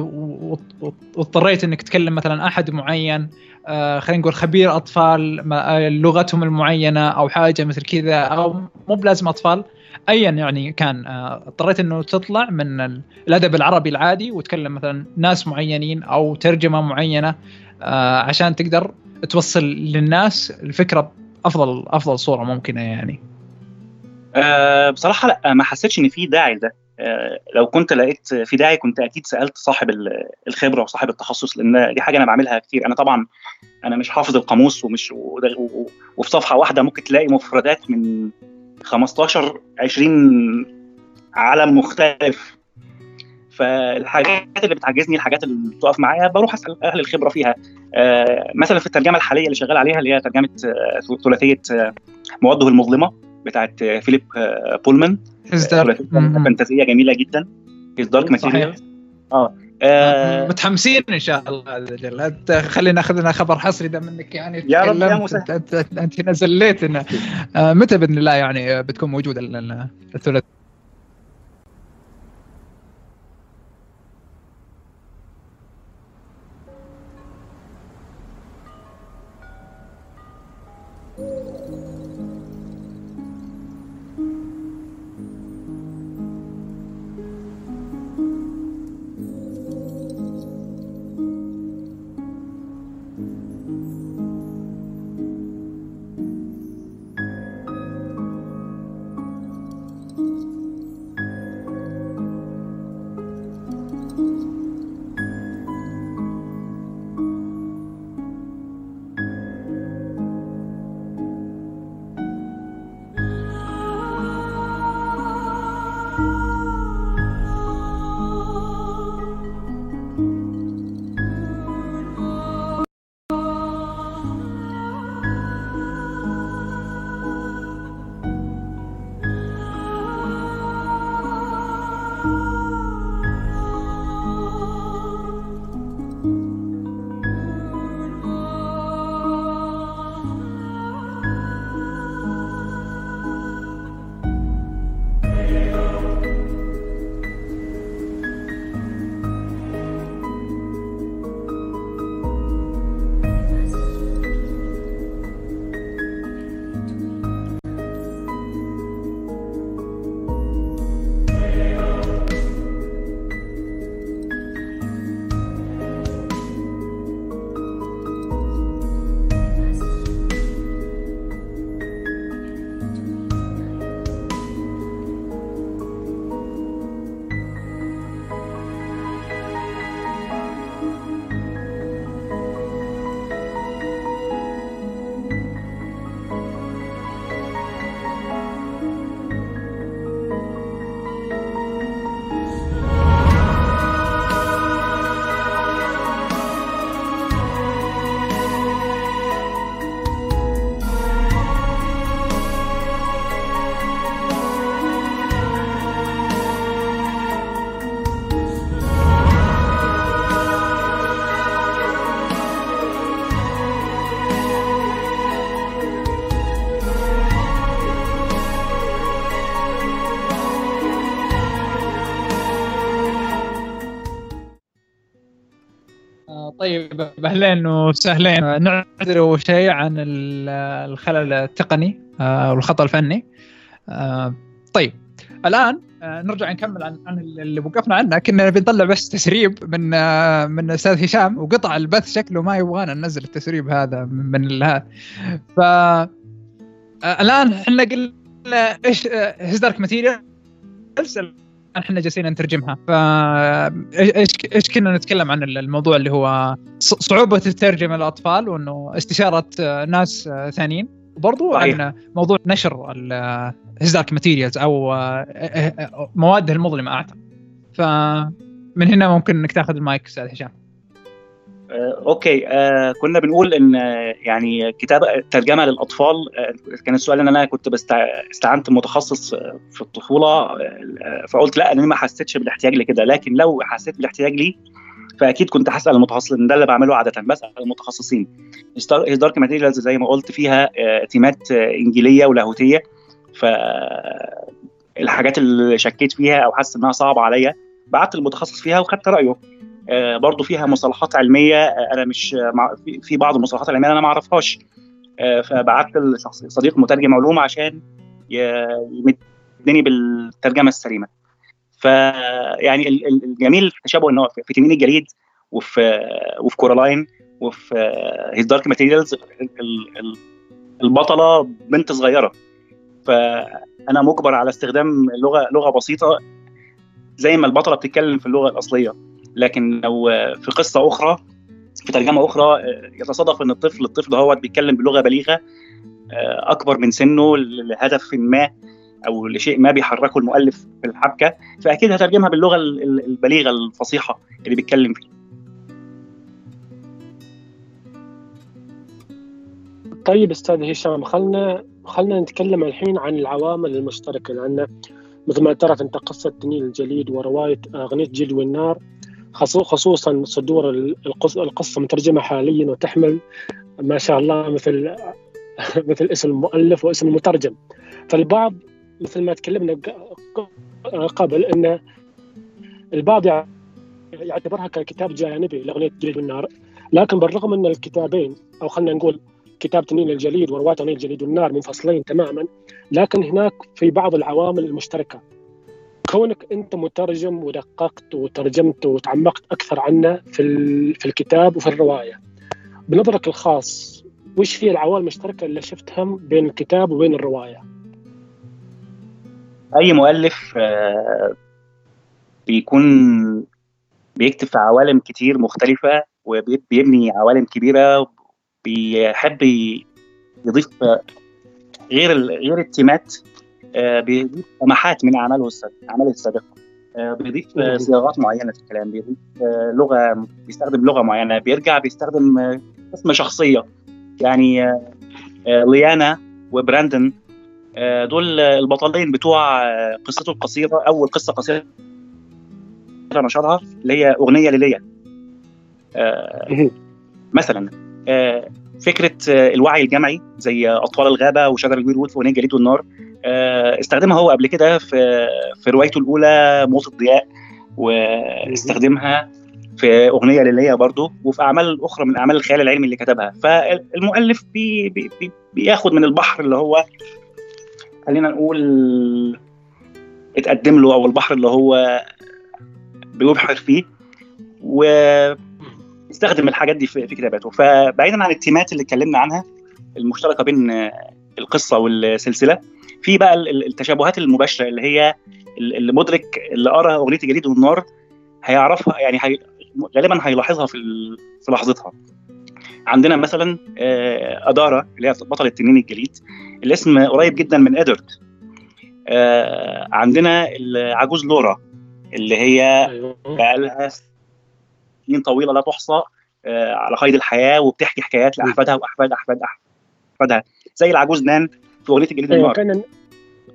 واضطريت إنك تكلم مثلا أحد معين خلينا نقول خبير أطفال لغتهم المعينة أو حاجة مثل كذا أو مو بلازم أطفال ايا يعني كان اضطريت إنه تطلع من الأدب العربي العادي وتكلم مثلا ناس معينين أو ترجمة معينة عشان تقدر توصل للناس الفكرة افضل أفضل صورة ممكنة يعني. أه بصراحة لا ما حسيتش إن في داعي لده. أه لو كنت لقيت في داعي كنت أكيد سألت صاحب الخبرة وصاحب التخصص لأن دي حاجة أنا بعملها كتير. أنا طبعا أنا مش حافظ القاموس ومش وفي صفحة واحدة ممكن تلاقي مفردات من 15 20 عالم مختلف. فالحاجات اللي بتعجزني الحاجات اللي بتقف معايا بروح أسأل أهل الخبرة فيها. آه مثلا في الترجمة الحالية اللي شغال عليها اللي هي ترجمة آه ثلاثية آه مواده المظلمة بتاعت فيليب بولمان. فانتازية جميلة جدا. His Dark Materials آه. آه متحمسين إن شاء الله عز وجل. خلينا ناخذ لنا خبر حصري ده منك يعني يا رب يا موسى. انت, انت نزلت آه متى بإذن الله يعني بتكون موجودة الثلاث اهلين وسهلين. نعتذر شيء عن الخلل التقني آه، والخطأ الفني. آه، طيب الآن آه، نرجع نكمل عن عن اللي وقفنا عنه كنا بنطلع بس تسريب من من الاستاذ هشام وقطع البث شكله ما يبغانا ننزل التسريب هذا من هذا ف الآن إحنا قلنا إيش هيز دارك ماتيريال إحنا جالسين نترجمها. ف إيش إيش كنا نتكلم عن الموضوع اللي هو صعوبة الترجمة للأطفال وإنه استشارة ناس ثانيين. وبرضو عن موضوع نشر ال His Dark Materials أو مواده المظلمة أعتقد. فمن هنا ممكن إنك تاخذ المايك أستاذ هشام. Okay. آه، كنا بنقول إن آه، يعني كتابة ترجمة للأطفال آه، كان السؤال إن أنا كنت استعنت متخصص في الطفولة آه، فقلت لا أنا ما حسيتش بالاحتياج لكده. لكن لو حسيت بالاحتياج ليه فأكيد كنت هسأل المتخصص ده اللي بعمله عادة بسأل المتخصصين. دارك ماتيريالز زي ما قلت فيها آه، تيمات آه، إنجيلية ولاهوتية. ف الحاجات اللي شكيت فيها أو حاسس إنها صعبة عليا بعت المتخصص فيها وخدت رأيه. آه، برضو فيها مصطلحات علمية. آه، أنا مش مع في- بعض المصطلحات العلمية أنا ما اعرفهاش آه، فبعت لشخص صديق مترجم علوم عشان يمدني بالترجمة السليمة. فيعني ال- ال- الجميل التشابه إن هو في- في تنين الجليد وفي وفي كورالاين وفي His Dark Materials البطلة بنت صغيرة. فانا مجبر على استخدام لغة لغة بسيطة زي ما البطلة بتتكلم في اللغة الأصلية. لكن لو في قصة أخرى في ترجمة أخرى يتصادف إن الطفل الطفل هو بيتكلم بلغة بليغة أكبر من سنه لهدف ما أو لشيء ما بيحركه المؤلف في الحبكة فأكيد هترجمها باللغة البليغة الفصيحة اللي بيتكلم فيها. طيب أستاذ هشام خلنا خلنا نتكلم الحين عن العوامل المشتركة لأن مثل ما تعرف انت قصة تنين الجليد ورواية أغنية جلد والنار خصوصا صدور القصة مترجمة حاليا وتحمل ما شاء الله مثل (laughs) مثل اسم المؤلف واسم المترجم. فالبعض مثل ما تكلمنا قبل إن البعض يعتبرها ككتاب جانبي لأغنية جليد والنار لكن بالرغم ان الكتابين أو خلينا نقول كتاب تنين الجليد وروايه تنين الجليد والنار منفصلين تماما لكن هناك في بعض العوامل المشتركة. كونك أنت مترجم ودققت وترجمت وتعمقت أكثر عنه في في الكتاب وفي الرواية بنظرك الخاص وش هي العوامل المشتركة اللي شفتها بين الكتاب وبين الرواية؟ أي مؤلف بيكون بيكتب في عوالم كتير مختلفة وبيبني عوالم كبيرة بيحب يضيف غير غير التيمات بيضيف لمحات من أعماله اعماله السابقه بيضيف صياغات معينة في الكلام. بيضيف لغة بيستخدم لغة معينة. بيرجع بيستخدم اسم شخصية. يعني ليانا وبراندن دول البطلين بتوع قصته القصيرة أول قصة قصيرة نشرها اللي هي أغنية لليا. مثلا فكرة الوعي الجمعي زي أطفال الغابة وشجر الوير وود وتنين الجليد والنار استخدمها هو قبل كده في في روايته الأولى موت الضياء واستخدمها في أغنية ليا برضه وفي أعمال أخرى من أعمال الخيال العلمي اللي كتبها. فالمؤلف بي بي بي بياخد من البحر اللي هو خلينا نقول اتقدم له أو البحر اللي هو بيبحر فيه ويستخدم الحاجات دي في كتاباته. فبعيدا عن التيمات اللي اتكلمنا عنها المشتركة بين القصة والسلسلة في بقى التشابهات المباشرة اللي هي اللي مدرك اللي قرأ أغنية الجليد والنار هيعرفها يعني هي غالبا هيلاحظها في في لحظتها. عندنا مثلا أدارة اللي هي بطل التنين الجليد الاسم قريب جدا من ادرد عندنا العجوز لورا اللي هي بقى لها سنين طويلة لا تحصى على قيد الحياة وبتحكي حكايات لأحفادها واحفاد احفاد أحفادها. زي العجوز نان في أغنية الجليد والنار كان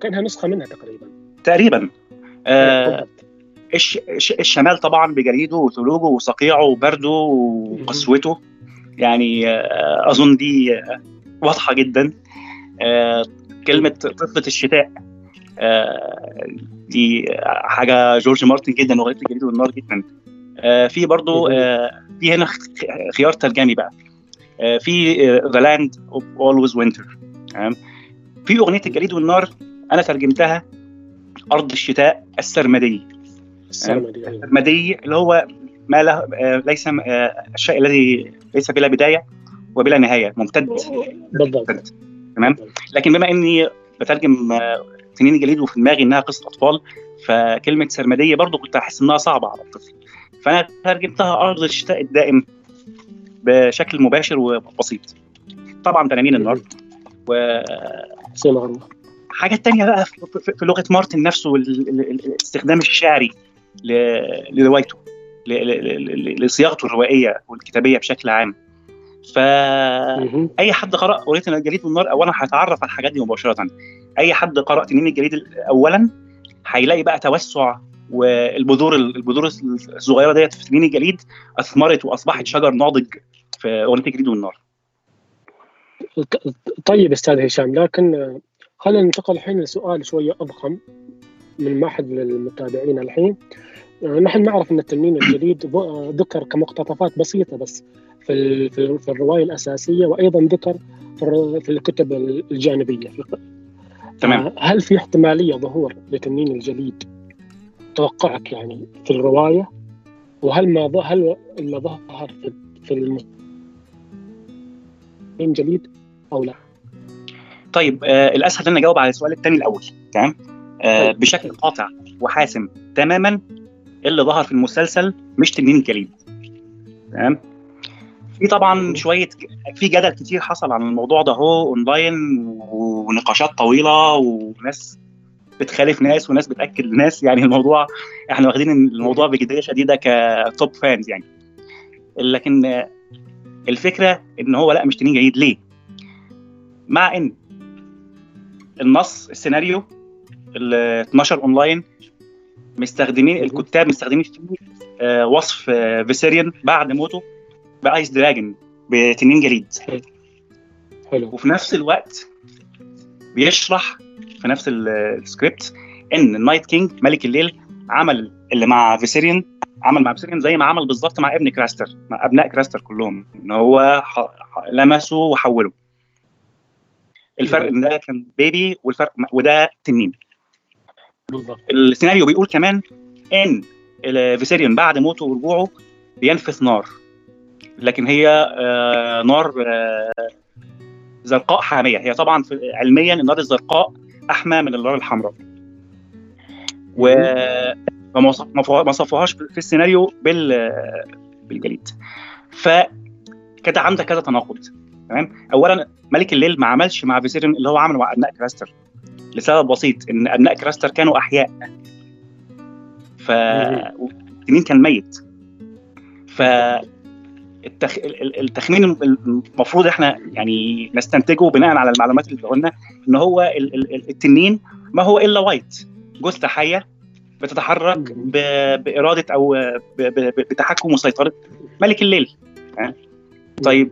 كانها نسخة منها تقريبا. تقريبا. آه الشمال طبعا بجليده وثلوجه وصقيعه وبرده وقسوته. يعني آه أظن دي آه واضحة جدا. كلمة طفلة الشتاء دي حاجة جورج مارتن جدا واغنيه الجليد والنار جدا. آه في برضو آه في هنا خيار ترجمة بقى. آه في the land of always winter تمام؟ في أغنية الجليد والنار أنا ترجمتها أرض الشتاء السرمدي السرمدي أيوة. السرمدي اللي هو ما له آه ليس آه الشيء الذي ليس بلا بداية وبلا نهاية ممتد. بالضبط. تمام؟ لكن بما إني بترجم آه تنين الجليد وفي دماغي إنها قصة أطفال فكلمة سرمدية برضو كنت أحس إنها صعبة على الطفل. فأنا ترجمتها أرض الشتاء الدائم بشكل مباشر وبسيط. طبعا تنانين النار و حاجات تانية بقى في لغة مارتن نفسه الاستخدام الشعري لروايته لصياغته الروائية والكتابية بشكل عام. فاي حد قرأ اغنيه الجليد والنار اولا هيتعرف على الحاجات دي مباشرة. أي حد قرا تنين الجليد اولا هيلاقي بقى توسع والبذور البذور الصغيرة ديت في تنين الجليد أثمرت وأصبحت شجر ناضج في اغنيه الجليد والنار. طيب أستاذ هشام لكن خلينا ننتقل الحين لسؤال شوية أضخم من معهد للمتابعين الحين. نحن نعرف أن التنين الجديد ذكر كمقتطفات بسيطة بس في في الرواية الأساسية وأيضا ذكر في الكتب الجانبية. تمام. هل في احتمالية ظهور لتنين الجليد توقعك يعني في الرواية وهل ما هل ما ظهر في في جليد أو لا؟ طيب آه الاسهل ان أجاوب على السؤال الثاني الأول تمام آه طيب. بشكل قاطع وحاسم تماما اللي ظهر في المسلسل مش تنين الجليد تمام في طبعا شوية في جدل كتير حصل عن الموضوع ده هو أونلاين ونقاشات طويلة وناس بتخالف ناس وناس بتأكد ناس يعني الموضوع إحنا واخدين الموضوع بجدية شديدة كتوب فانز يعني. لكن الفكرة إن هو لأ مش تنين جيد ليه؟ مع إن النص السيناريو ال 12 أونلاين مستخدمين الكتاب مستخدمين فيه آه وصف آه فيسيريون بعد موته ب ice dragon بتنين جليد حلو. وفي نفس الوقت بيشرح في نفس السكريبت إن ال Night King ملك الليل عمل اللي مع فيسيريون عمل مع فيسيريون زي ما عمل بالظبط مع ابن كراستر مع أبناء كراستر كلهم إن هو لمسه وحوله. الفرق إن ده كان baby والفرق وده تنين. بالظبط. السيناريو بيقول كمان إن فيسيريون بعد موته ورجوعه بينفث نار. لكن هي آه نار آه زرقاء حامية. هي طبعا علميا النار الزرقاء أحمى من النار الحمراء. و ما وصفوهاش في السيناريو بال بالجليد. فكده عندك كذا تناقض تمام؟ اولا ملك الليل ما عملش مع فيسيريون اللي هو عمله مع أبناء كراستر لسبب بسيط إن أبناء كراستر كانوا أحياء. ف التنين كان ميت. ف التخ... التخمين المفروض إحنا يعني نستنتجه بناء على المعلومات اللي قلنا إن هو ال... ال... التنين ما هو إلا wight جثة حية بتتحرك ب... بإرادة أو ب... ب... بتحكم وسيطرة ملك الليل. طيب.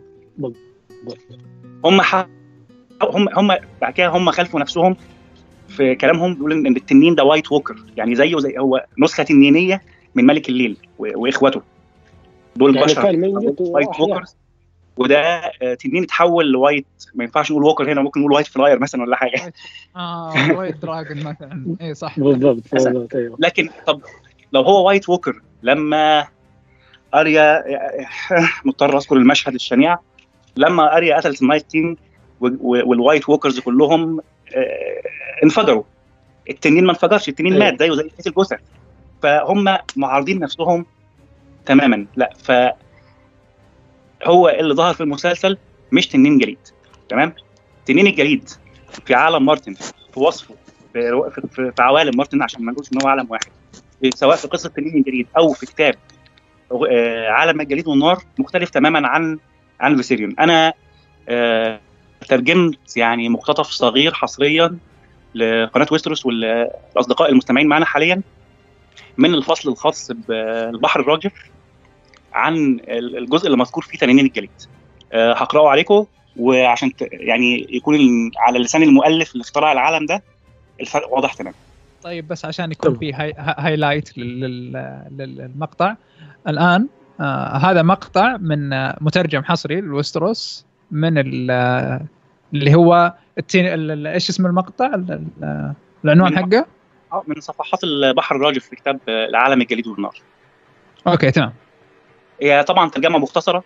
هم ح... هم هم بعد كده هم خلفوا نفسهم في كلامهم بيقول إن التنين ده White Walker يعني زيه زي هو نسخة تنينية من ملك الليل وإخوته. دول يعني بشر. وايت ووكرز وده تنين اتحول ل White ما ينفعش نقول Walker هنا ممكن نقول White Flyer مثلا ولا حاجة. (laughs) آه White Dragon مثلا. اي صح. بالضبط لكن طب لو هو White Walker لما أريا مضطر أذكر المشهد الشنيع. لما أريا قتلت ال Night King وال White Walkers كلهم انفجروا. التنين ما انفجرش التنين مات زيه زي الجثث. فهم معارضين نفسهم تماما. لا ف هو اللي ظهر في المسلسل مش تنين جليد تمام؟ تنين الجليد في عالم مارتن في وصفه في, في, في عوالم مارتن عشان ما نقولش إن هو عالم واحد. سواء في قصة تنين الجليد أو في كتاب عالم الجليد والنار مختلف تماما عن عن فيسيريون أنا آه ترجمت يعني مقتطف صغير حصريا لقناة ويستروس والأصدقاء المستمعين معنا حاليا من الفصل الخاص بالبحر الراجف عن الجزء اللي مذكور فيه تنانين الجليد. أه هقرأه عليكم وعشان يعني يكون على لسان المؤلف اللي اخترع العالم ده الفرق واضح تماما. طيب بس عشان يكون في high highlight للمقطع. الآن آه هذا مقطع من آه مترجم حصري لويستروس من اللي هو التنين... إيش اسم المقطع؟ العنوان حقه؟ من صفحات البحر الراجف في كتاب العالم الجليد والنار. أوكي تمام. هي طبعا ترجمة مختصرة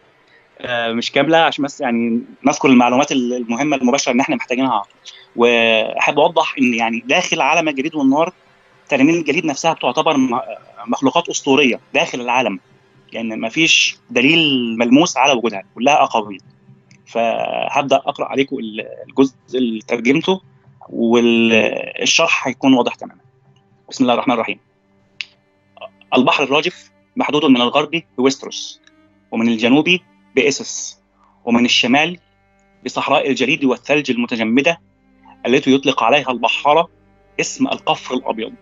مش كاملة عشان بس يعني نذكر المعلومات المهمة المباشرة ان إحنا محتاجينها. وأحب أوضح إن يعني داخل عالم الجليد والنار تنانين الجليد نفسها بتعتبر مخلوقات أسطورية داخل العالم. لأن يعني ما فيش دليل ملموس على وجودها كلها أقاويل. فهبدأ أقرأ عليكم الجزء اللي ترجمته والشرح هيكون واضح تماما. بسم الله الرحمن الرحيم. البحر الراجف محدود من الغرب بويستروس ومن الجنوب بإسس ومن الشمال بصحراء الجليد والثلج المتجمدة التي يطلق عليها البحارة اسم القفر الأبيض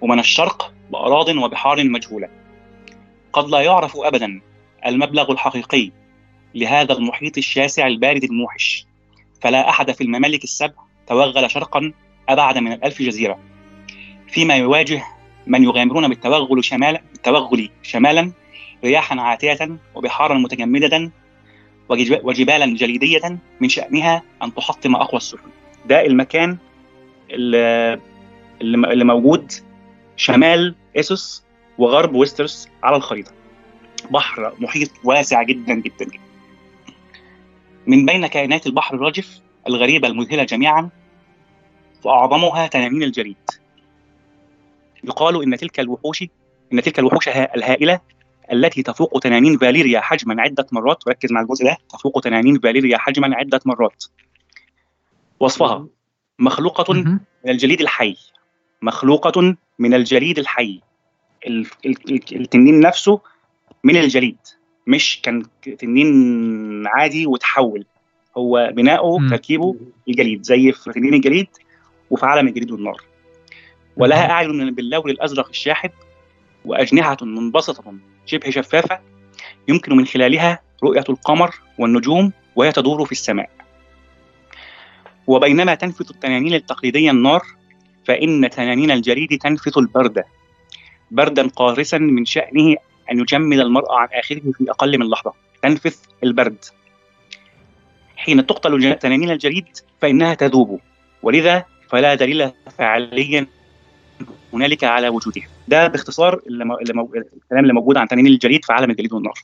ومن الشرق بأراض وبحار مجهولة. قد لا يعرف أبدا المبلغ الحقيقي لهذا المحيط الشاسع البارد الموحش فلا أحد في الممالك السبع توغل شرقا أبعد من الألف جزيرة فيما يواجه من يغامرون بالتوغل شمالا بالتوغل شمالا رياحا عاتية وبحارا متجمدة وجبالا جليدية من شأنها أن تحطم أقوى السفن. ده المكان اللي, اللي موجود شمال إيسوس وغرب ويسترس على الخريطة. بحر محيط واسع جدا جدا. جدا من بين كائنات البحر الراجف الغريبة المذهلة جميعا وأعظمها تنانين الجليد. يقال إن تلك الوحوش إن تلك الوحوش الهائلة التي تفوق تنانين فاليريا حجما عدة مرات. ركز مع الجزء ده. تفوق تنانين فاليريا حجما عدة مرات. وصفها. مخلوقة من الجليد الحي. مخلوقة من الجليد الحي. التنين نفسه من الجليد. مش كان تنين عادي وتحول. هو بناؤه تركيبه الجليد. زي في تنين الجليد وفي عالم الجليد والنار. ولها أعين باللون الأزرق الشاحب وأجنحة منبسطة شبه شفافة يمكن من خلالها رؤية القمر والنجوم وهي تدور في السماء. وبينما تنفث التنانين التقليدية النار فإن تنانين الجليد تنفث البرد بردا قارسا من شأنه أن يجمد المرء عن آخره في أقل من لحظة. تنفث البرد. حين تقتل تنانين الجليد فإنها تذوب. ولذا فلا دليل فعليا هنالك على وجودها. ده باختصار. الكلام اللي موجود عن تنانين الجليد في عالم الجليد والنار.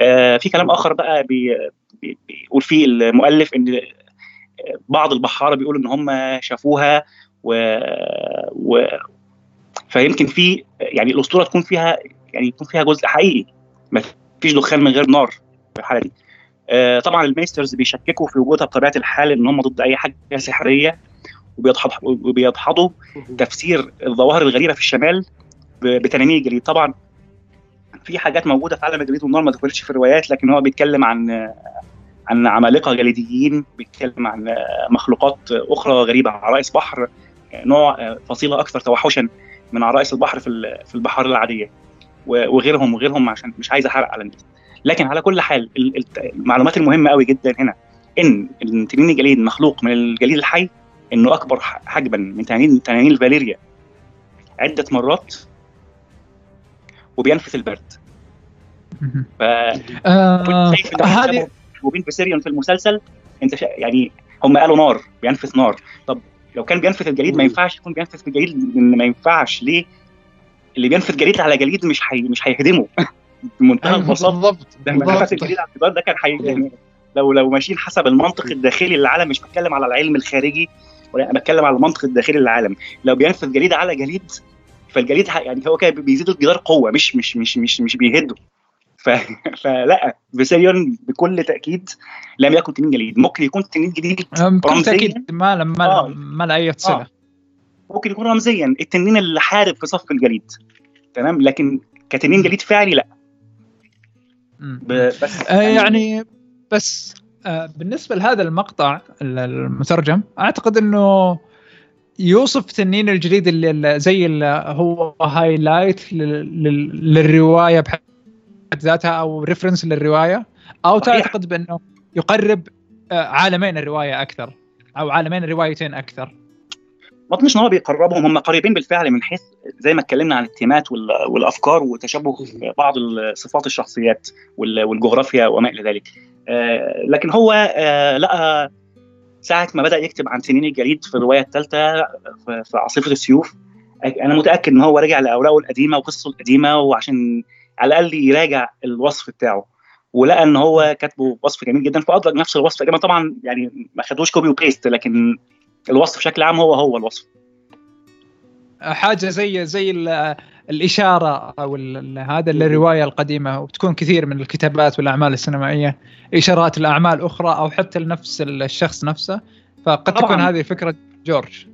آه في كلام آخر بقى بي... بي... بيقول فيه المؤلف إن بعض البحاره بيقولوا إن هم شافوها و... و... فيمكن في يعني الأسطورة تكون فيها يعني يكون فيها جزء حقيقي. ما فيش دخان من غير نار في الحالة دي. آه طبعا ال maesters بيشككوا في وجودها بطبيعة الحال إن هم ضد أي حاجة سحرية. وبيدحضوا تفسير الظواهر الغريبة في الشمال بتنانين الجليد. طبعا في حاجات موجودة في عالم الجليد والنار ما ذكرتش في الروايات لكن هو بيتكلم عن عن عمالقة جليديين بيتكلم عن مخلوقات أخرى غريبة عرائس بحر نوع فصيلة أكثر توحشا من عرائس البحر في في البحار العادية. وغيرهم وغيرهم عشان مش عايز أحرق على الناس. لكن على كل حال المعلومات المهمة قوي جدا هنا ان التنين الجليد مخلوق من الجليد الحي إنه أكبر حجما من تنانين تنانين الفاليريا. عدة مرات وبينفث البرد. ف آه هذه وبين فيسيريون في المسلسل. أنت شا... يعني هم قالوا نار بينفث نار. طب لو كان بينفث الجليد ما ينفعش يكون بينفث الجليد ما ينفعش ليه؟ اللي بينفث جليد على جليد مش حي... مش هيهدمه. (laughs) بمنتهى (laughs) البساطة. بالضبط ده نفث الجليد على الجدار ده كان حي... يعني لو لو ماشيين حسب المنطق الداخلي للعالم مش بتكلم على العلم الخارجي. ولا أنا بتكلم على المنطق الداخلي للعالم. لو بينفث جليد على جليد فالجليد يعني هو كده بيزيد الجدار قوة مش مش مش مش مش بيهده. ف... (laughs) فلا فيسيريون بكل تأكيد لم يكن تنين جليد. ممكن يكون تنين جليد بكل تأكيد ما ما آه. ما له أي صلة. آه. ممكن يكون رمزيا. التنين اللي حارب في صف الجليد. تمام؟ لكن كتنين جليد فعلي لا. ب... بس آه يعني بس آه بالنسبة لهذا المقطع المترجم أعتقد إنه يوصف تنين الجليد اللي زي اللي هو highlight للرواية بحد ذاتها أو reference للرواية أو صحيح. تعتقد بأنه يقرب عالمين الرواية أكثر أو عالمين الروايتين أكثر. ما أظنش إن هو بيقربهم هم قريبين بالفعل من حيث زي ما اتكلمنا عن التيمات والأفكار وتشابه بعض صفات الشخصيات والجغرافيا وما إلى ذلك. آه، لكن هو آه، لقى ساعة ما بدأ يكتب عن تنين الجليد في الرواية الثالثة في عاصفة السيوف. أنا متأكد إن هو رجع لأوراقه القديمة وقصته القديمة وعشان على الأقل يراجع الوصف بتاعه. ولقى إن هو كاتبه وصف جميل جدا فادرج نفس الوصف طبعا يعني ما خدوش copy و paste لكن الوصف بشكل عام هو هو الوصف. حاجة زي زي الإشارة أو هذا الرواية القديمة. وبتكون كثير من الكتابات والأعمال السينمائية إشارات لأعمال أخرى أو حتى لنفس الشخص نفسه. فقد طبعاً. تكون هذه فكرة جورج.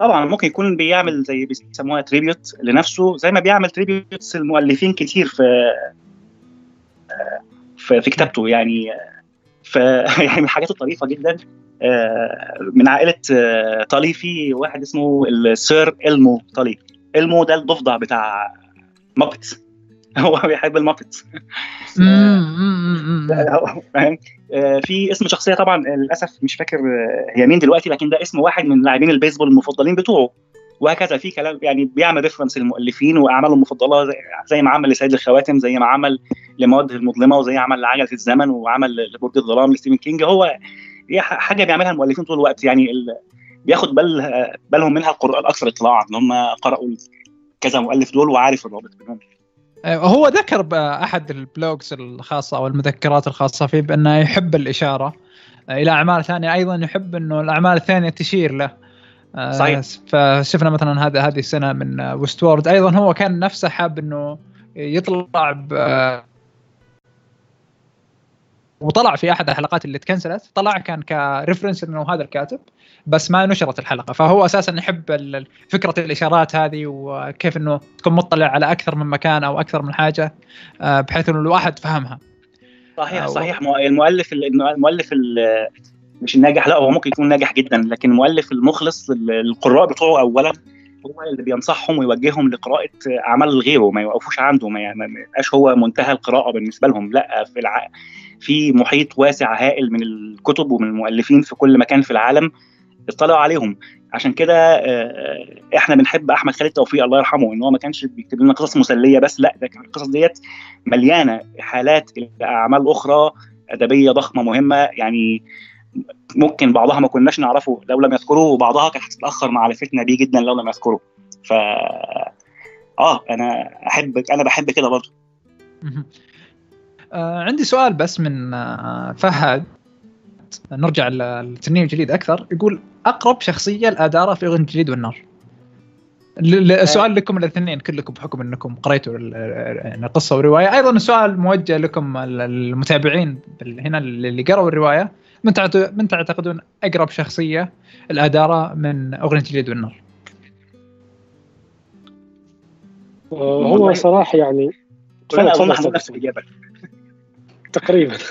طبعا ممكن يكون بيعمل زي بيسموها tribute لنفسه زي ما بيعمل tributes المؤلفين كتير في في, في كتابته. يعني ف (laughs) يعني من الحاجات الطريفة جدا. آه، من عائلة آه، تالي في واحد اسمه السير إلمو تالي إلمو ده الضفدع بتاع مابت (laughs) هو بيحب ال Muppet فاهم؟ آه، في اسم شخصية طبعا للأسف مش فاكر هي مين دلوقتي لكن ده اسم واحد من لاعبين البيسبول المفضلين بتوعه. وهكذا في كلام يعني بيعمل reference للمؤلفين وأعماله المفضلة زي, زي ما عمل لسيد الخواتم زي ما عمل لمواد المظلمة وزي ما عمل لعجلة الزمن وعمل لبرج الظلام لستيفن كينج. هو هي حاجة بيعملها المؤلفين طول الوقت. يعني بياخد بال بالهم منها القراء الاكثر اطلاعا إن هم قرأوا كذا مؤلف دول وعارف الرابط. بينهم آه، هو ذكر باحد ال blogs الخاصة أو المذكرات الخاصة فيه بأنه يحب الإشارة آه، إلى أعمال ثانية. أيضا يحب إنه الأعمال الثانية تشير له. آه، صحيح. فشفنا مثلا هذا هذه السنة من Westworld. أيضا هو كان نفسه حاب إنه يطلع وطلع في أحد الحلقات اللي تكنسلت طلع كان كريفرنس إنه هذا الكاتب بس ما نشرت الحلقة. فهو أساسا يحب فكرة الإشارات هذه وكيف إنه تكون مطلع على أكثر من مكان أو أكثر من حاجة آه، بحيث إنه الواحد فهمها. صحيح آه، صحيح. المؤلف المؤلف مش الناجح لا هو ممكن يكون ناجح جدا لكن المؤلف المخلص للقراء بتوعه اولا. هو اللي بينصحهم ويوجههم لقراءة أعمال غيره ما يوقفوش عنده ما يبقاش هو منتهى القراءة بالنسبة لهم. لا في الع... في محيط واسع هائل من الكتب ومن المؤلفين في كل مكان في العالم اطلعوا عليهم. عشان كده آه، إحنا بنحب أحمد خالد توفيق الله يرحمه إن هو ما كانش بيكتب لنا قصص مسلية بس لا ده القصص ديت مليانة حالات أعمال أخرى أدبية ضخمة مهمة. يعني ممكن بعضها ما كناش نعرفه لو لم يذكره وبعضها كانت هتتأخر معرفتنا بيه جدا لو لم يذكره ف آه أنا أحب أنا بحب كده برضه. آه عندي سؤال بس من آه فهد. نرجع للتنين الجديد أكثر. يقول أقرب شخصية لأدارة في أغنية الجليد والنار؟ السؤال لكم الاثنين كلكم بحكم إنكم قريتوا القصة والروايه أيضا السؤال موجه لكم المتابعين هنا اللي قروا الرواية. من من تعتقدون أقرب شخصية الأدارة من أغنية الجليد والنار؟ آه، هو صراحة يعني أنا اظن نفس الاجابه تقريبا. (laughs)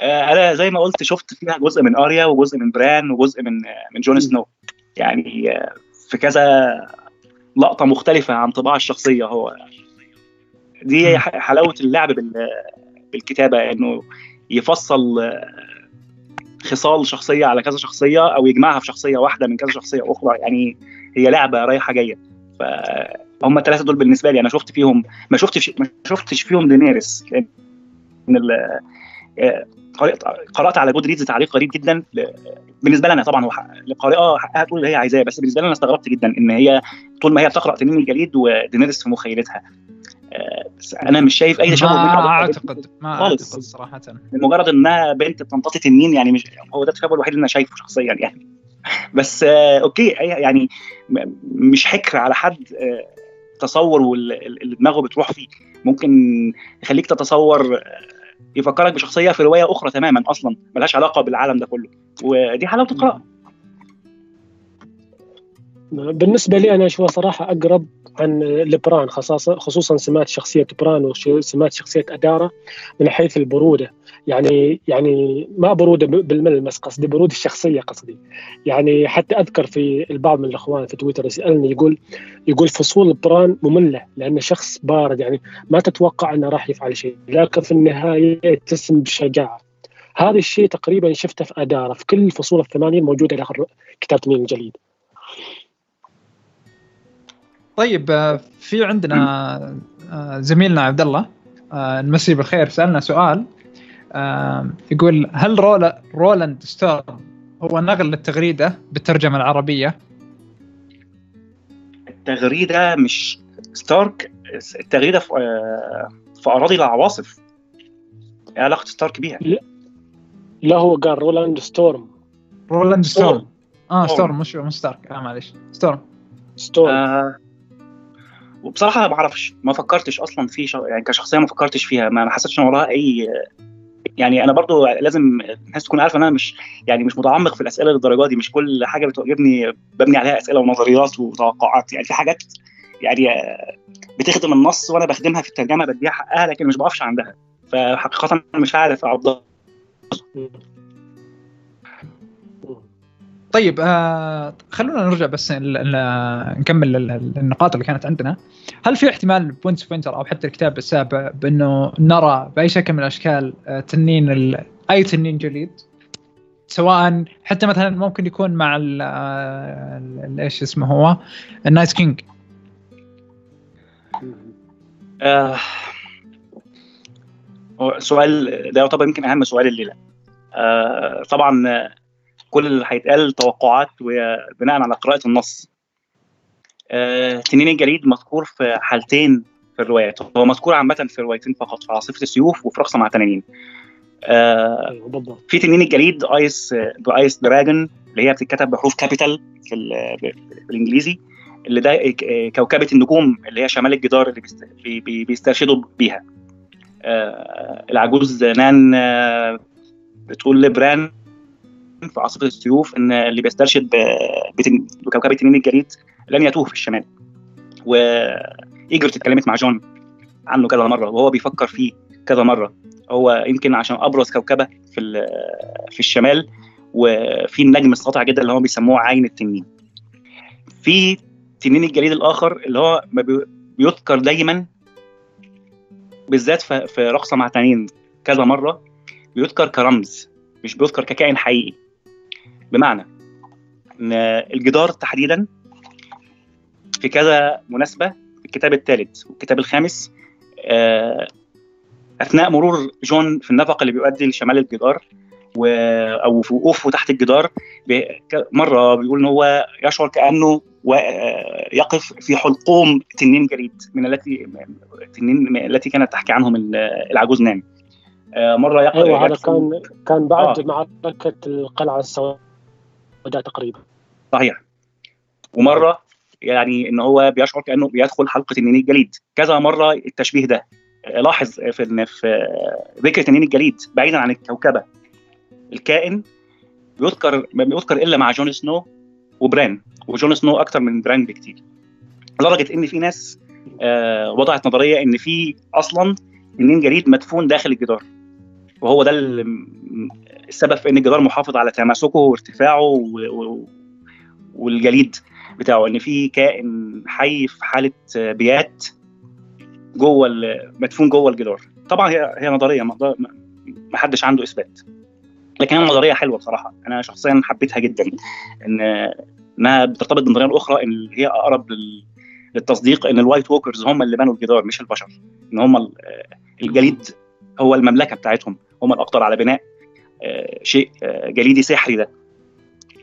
آه، أنا زي ما قلت شفت فيها جزء من آريا وجزء من بران وجزء من من جون سنو. يعني آه، في كذا لقطة مختلفة عن طباع الشخصية هو. دي حلاوة اللعب بالكتابة إنه يفصل آه، خصال شخصية على كذا شخصية أو يجمعها في شخصية واحدة من كذا شخصية أخرى. يعني هي لعبة رايحة جاية. فهم الثلاثه دول بالنسبة لي أنا شفت فيهم ما شفتش ما شفتش فيهم دينيرس من قرأت على Goodreads تعليق غريب جدا. بالنسبة لنا طبعا هو القارئه حقها تقول اللي هي عايزاه بس بالنسبة لنا أنا استغربت جدا إن هي طول ما هي بتقرأ تنين الجليد ودينيرس في مخيلتها. آه، بس أنا مش شايف أي تشابه ما أعتقد ما خالص. أعتقد صراحة. لمجرد انها بنت بتنططي تنين يعني مش هو ده التشابه الوحيد اللي أنا شايفه شخصيا يعني. بس آه أوكي يعني مش حكر على حد آه تصور واللي دماغه بتروح فيه. ممكن يخليك تتصور يفكرك بشخصية في رواية أخرى تماما أصلا ملهاش علاقة بالعالم ده كله. ودي حلاوه القراءه بالنسبة لي أنا اشوفها صراحة أقرب عن لبران خصوصا خصوصا سمات شخصية بران وسمات شخصية أدارة من حيث البرودة. يعني يعني ما برودة بالملمس قصدي برودة الشخصية قصدي. يعني حتى أذكر في البعض من الأخوان في تويتر يسألني يقول يقول فصول بران مملة لأنه شخص بارد يعني ما تتوقع أنه راح يفعل شيء لكن في النهاية يتسم بشجاعة. هذا الشيء تقريبا شفته في أدارة في كل الفصول الثمانية الموجودة داخل كتاب تنين الجليد. طيب آه، في عندنا آه، زميلنا عبد الله آه، نمسيه بالخير سألنا سؤال يقول هل رولا رولاند ستورم هو نقل للتغريدة بالترجمة العربية؟ التغريدة مش ستارك التغريدة في, في أراضي العواصف. إيه علاقة ستارك بيها؟ لا. هو قال رولاند ستورم. رولاند ستورم. آه ستورم مش مش ستارك. آه معلش ستورم. ستورم. آه وبصراحة ما أعرفش ما فكرتش أصلا في شغ... يعني كشخصية ما فكرتش فيها ما حسيتش إن وراها أي يعني أنا برضو لازم الناس تكون عارفة إن أنا مش يعني مش متعمق في الأسئلة للدرجة دي مش كل حاجة بتواجهني ببني عليها أسئلة ونظريات وتوقعات يعني في حاجات يعني بتخدم النص وأنا بخدمها في الترجمة بديها حقها لكن مش بقفش عندها. فحقيقة مش عارف اعضها طيب آه خلونا نرجع بس نكمل النقاط اللي كانت عندنا. هل في احتمال ب Winds of Winter أو حتى الكتاب السابع بأنه نرى بأي شكل من الأشكال آه تنين أي تنين جليد؟ سواء حتى مثلا ممكن يكون مع إيش اسمه هو؟ ال Night King. آه سؤال ده يعتبر يمكن أهم سؤال الليلة. آه طبعا كل اللي هيتقال توقعات وبناء على قراءة النص. آه تنين الجليد مذكور في حالتين في الروايات. هو مذكور عامة في روايتين فقط في عاصفة السيوف وفي رقصة مع التنانين. آه في تنين الجليد ice ice dragon اللي هي بتتكتب بحروف capital في بالانجليزي اللي ده كوكبة النجوم اللي هي شمال الجدار اللي بيسترشدوا بيها. آه العجوز نان بتقول لبران في عاصفه السيوف إن اللي بيسترشد بكوكب التنين الجليد لن يتوه في الشمال. وإيجريت اتكلمت مع جون عنه كذا مرة وهو بيفكر فيه كذا مرة. هو يمكن عشان أبرز كوكبة في في الشمال وفي النجم الساطع جدا اللي هو بيسموه عين التنين. في تنين الجليد الآخر اللي هو بيذكر دايما بالذات في رقصة مع تنين كذا مرة بيذكر كرمز مش بيذكر ككائن حقيقي. بمعنى إن الجدار تحديدا في كذا مناسبة في الكتاب الثالث والكتاب الخامس آه، أثناء مرور جون في النفق اللي بيؤدي لشمال الجدار و... أو في وقوفه تحت الجدار مرة بيقول إن هو يشعر كأنه آه، يقف في حلقوم تنين جليد من التي تنين التي كانت تحكي عنهم العجوز نام آه، مرة يقف أيوه هذا كان كان بعد آه. معركة القلعة السوداء. تقريبا. صحيح. ومرة يعني إن هو بيشعر كأنه بيدخل حلقة النين الجليد. كذا مرة التشبيه ده. لاحظ في في ذكر تنين الجليد بعيدا عن الكوكبة. الكائن بيذكر ما بيذكر إلا مع جون سنو وبران. وجون سنو أكتر من بران بكتير. لدرجة إن في ناس آه وضعت نظرية إن في أصلا تنين جليد مدفون داخل الجدار. وهو ده السبب في إن الجدار محافظ على تماسكه وارتفاعه والجليد بتاعه إن في كائن حي في حالة بيات جوه مدفون جوه الجدار. طبعا هي هي نظرية ما حدش عنده إثبات. لكن هي نظرية حلوة بصراحة. أنا شخصيا حبيتها جدا. إن انها بترتبط بالنظريه الاخرى إن هي أقرب للتصديق إن ال White Walkers هم اللي بنوا الجدار مش البشر. إن هم الجليد هو المملكة بتاعتهم. هم الاقدر على بناء. شيء آه، جليدي سحري ده.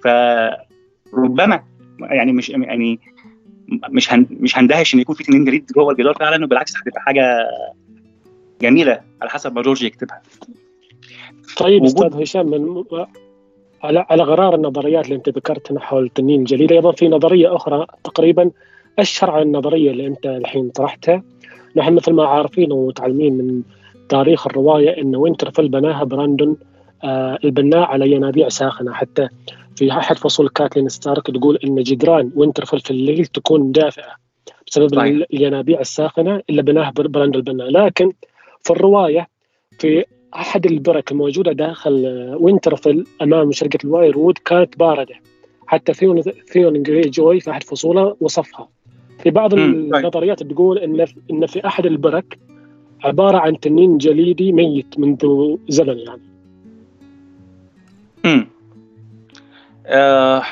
فربما يعني مش يعني مش هن مش هندهش إن يكون في تنين جليد جوه الجدار فعلا وبالعكس هتبقى حاجة جميلة على حسب ما جورج يكتبها. طيب أستاذ هشام من على على غرار النظريات اللي أنت ذكرتها حول تنين الجليد أيضا في نظرية أخرى تقريبا أشهر على النظرية اللي أنت الحين طرحتها. نحن مثل ما عارفين ومتعلمين من تاريخ الرواية إن وينترفيل بناها براندون آه البناء على ينابيع ساخنة. حتى في أحد فصول كاتلين ستارك تقول إن جدران وينترفيل في الليل تكون دافئة بسبب طيب. الينابيع الساخنة اللي بناها براندون البناء. لكن في الرواية في أحد البرك الموجودة داخل وينترفيل أمام شجرة الوير وود كانت باردة. حتى ثيون ثيون جريجوي في أحد فصوله وصفها. في بعض طيب. النظريات تقول إن إن في أحد البرك عبارة عن تنين جليدي ميت منذ زمن يعني. امم آه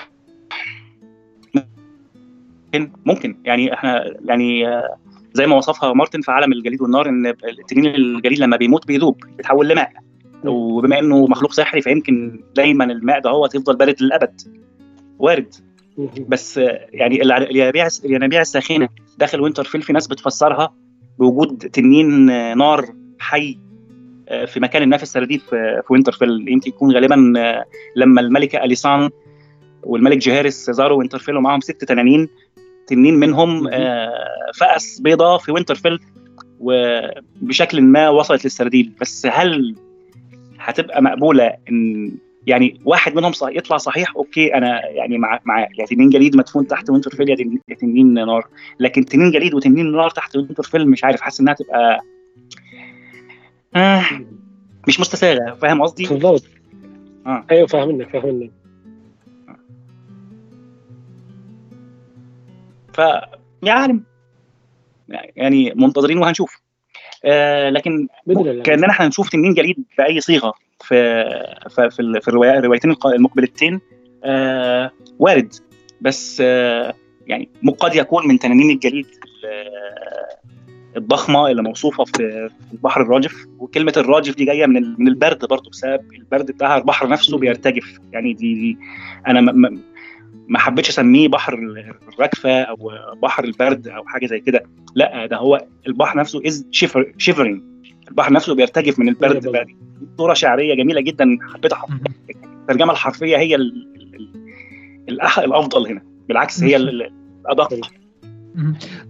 ممكن ممكن. يعني إحنا يعني آه، زي ما وصفها مارتن في عالم الجليد والنار إن التنين الجليد لما بيموت بيذوب بيتحول لماء. وبما إنه مخلوق سحري فيمكن دايما الماء ده هو يفضل بارد للأبد. وارد. بس آه، يعني الينابيع الينابيع الساخنة داخل وينترفيل في ناس بتفسرها بوجود تنين نار حي. في مكان ما في السراديب في في وينترفيل. يمكن يكون غالبا آه، لما الملكه أليسان والملك جهارس زاروا وينترفيل ومعهم ست تنانين تنين منهم آه، فقس بيضة في وينترفيل وبشكل ما وصلت للسراديب بس هل هتبقى مقبولة إن يعني واحد منهم صح يطلع صحيح؟ أوكي أنا يعني مع مع يا تنين جليد مدفون تحت وينترفيل يا تنين- نار. لكن تنين جليد وتنين نار تحت وينترفيل مش عارف. حاسس إنها تبقى مش مستساغة فاهم قصدي؟ بالضبط. آه. أيوه فاهمنك فاهمنك ف يعني يعني منتظرين وهنشوف. آه لكن كأننا إحنا هنشوف تنين جليد بأي صيغة في في في, الروايتين المقبلتين. آه وارد. بس آه يعني قد يكون من تنانين الجليد ال- الضخمة اللي موصوفة في البحر الراجف وكلمة الراجف دي جاية من من البرد برضه بسبب البرد بتاع البحر نفسه بيرتجف. يعني دي, دي أنا ما- ما حبيتش أسميه بحر الرجفة أو بحر البرد أو حاجة زي كده. لا ده هو البحر نفسه is shiver shivering البحر نفسه بيرتجف من البرد. بقى صورة شعرية جميلة جدا حبيتها. الترجمة الحرفية هي ال ال الأح الأفضل هنا. بالعكس هي ال- ال- الأدق. مهم.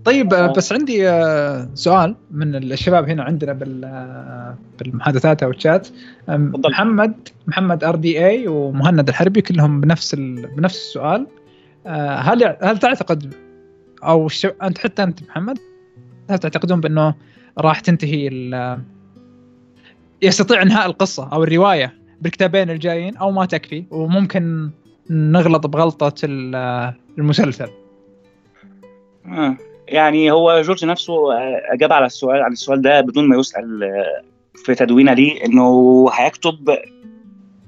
طيب آه، آه. بس عندي آه، سؤال من الشباب هنا عندنا بال بالمحادثات أو الشات. محمد محمد ار دي اي ومهند الحربي كلهم بنفس. بنفس السؤال هل هل تعتقد أو. أنت حتى أنت محمد هل تعتقدون بأنه راح تنتهي. يستطيع إنهاء القصة أو الرواية بالكتابين الجايين أو ما تكفي وممكن نغلط بغلطة ال- المسلسل يعني هو جورج نفسه آه، أجاب على السؤال عن السؤال ده بدون ما يسأل آه، في تدوينة ليه إنه هيكتب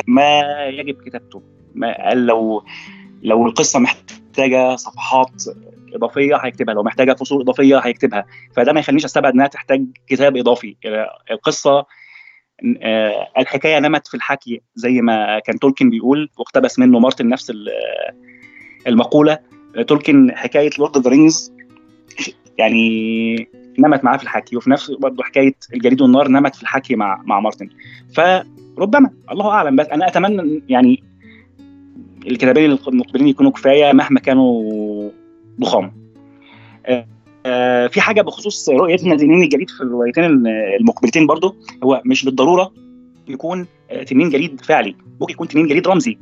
ما يجب كتابته. ما قال لو لو القصة محتاجة صفحات إضافية هيكتبها لو محتاجة فصول إضافية هيكتبها. فده ما يخلينيش أستبعد إنها تحتاج كتاب إضافي. آه، القصة الحكاية نمت في الحكي زي ما كان تولكن بيقول واقتبس منه مارتن نفس ال- المقولة. تولكن حكاية Lord of Rings يعني نمت معاه في الحكي وفي نفس برضه حكاية الجليد والنار نمت في الحكي مع مع مارتن. فربما الله أعلم بس أنا أتمنى يعني الكتابين المقبلين يكونوا كفاية مهما كانوا ضخام. آه، آه، في حاجة بخصوص رؤيتنا لتنين الجليد في الروايتين المقبلتين برضو هو مش بالضرورة يكون آه، تنين جليد فعلي ممكن يكون تنين جليد رمزي.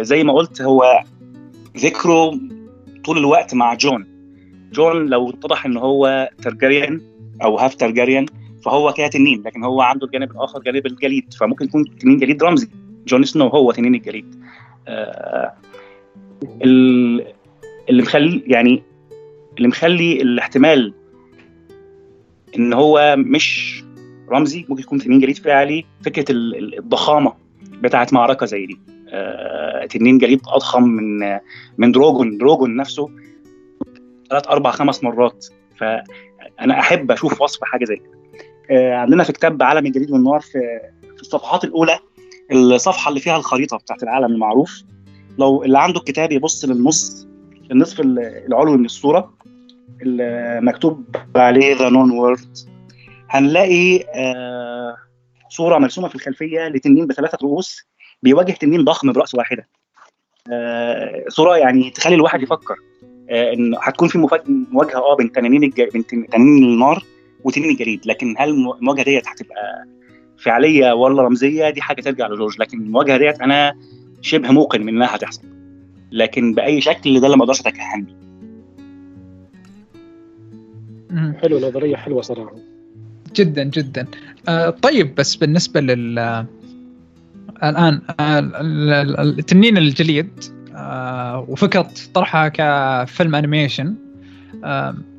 زي ما قلت هو ذكره طول الوقت مع جون. جون لو اتضح إن هو ترجريان أو half ترجريان فهو كده تنين لكن هو عنده الجانب الآخر جانب الجليد. فممكن يكون تنين جليد رمزي. جون سنو هو تنين الجليد. آه ال- اللي مخلي يعني اللي مخلي الاحتمال إن هو مش رمزي ممكن يكون تنين جليد فعلي. فكرة ال- ال- الضخامة بتاعت معركة زي دي. تنين جليد أضخم من من دروجون دروجون نفسه ثلاث أربع خمس مرات. فأنا أحب أشوف وصف حاجة زي كده. آه عندنا في كتاب عالم الجليد والنار في في الصفحات الأولى الصفحة اللي فيها الخريطة بتاعت العالم المعروف. لو اللي عنده الكتاب يبص للنص النصف العلوي من الصورة مكتوب عليه the known world هنلاقي آه صورة مرسومة في الخلفية لتنين بثلاثة رؤوس. بيواجه تنين ضخم برأس واحدة. آه صوره يعني تخلي الواحد يفكر آه إن هتكون في مواجهة آه بين تنانين الج... بين تن- تنانين النار وتنين الجليد. لكن هل الم- المواجهة ديت هتبقى فعلية ولا رمزية؟ دي حاجة ترجع لجورج. لكن المواجهة ديت أنا شبه موقن من إنها هتحصل. لكن بأي شكل ده اللي ما أقدرش اتكهن بيه. حلو نظرية حلوة صراحة. جدا جدا. آه طيب بس بالنسبة لل آه، الآن آه، ال- ال- التنين الجليد آه وفكرة طرحها كفيلم animation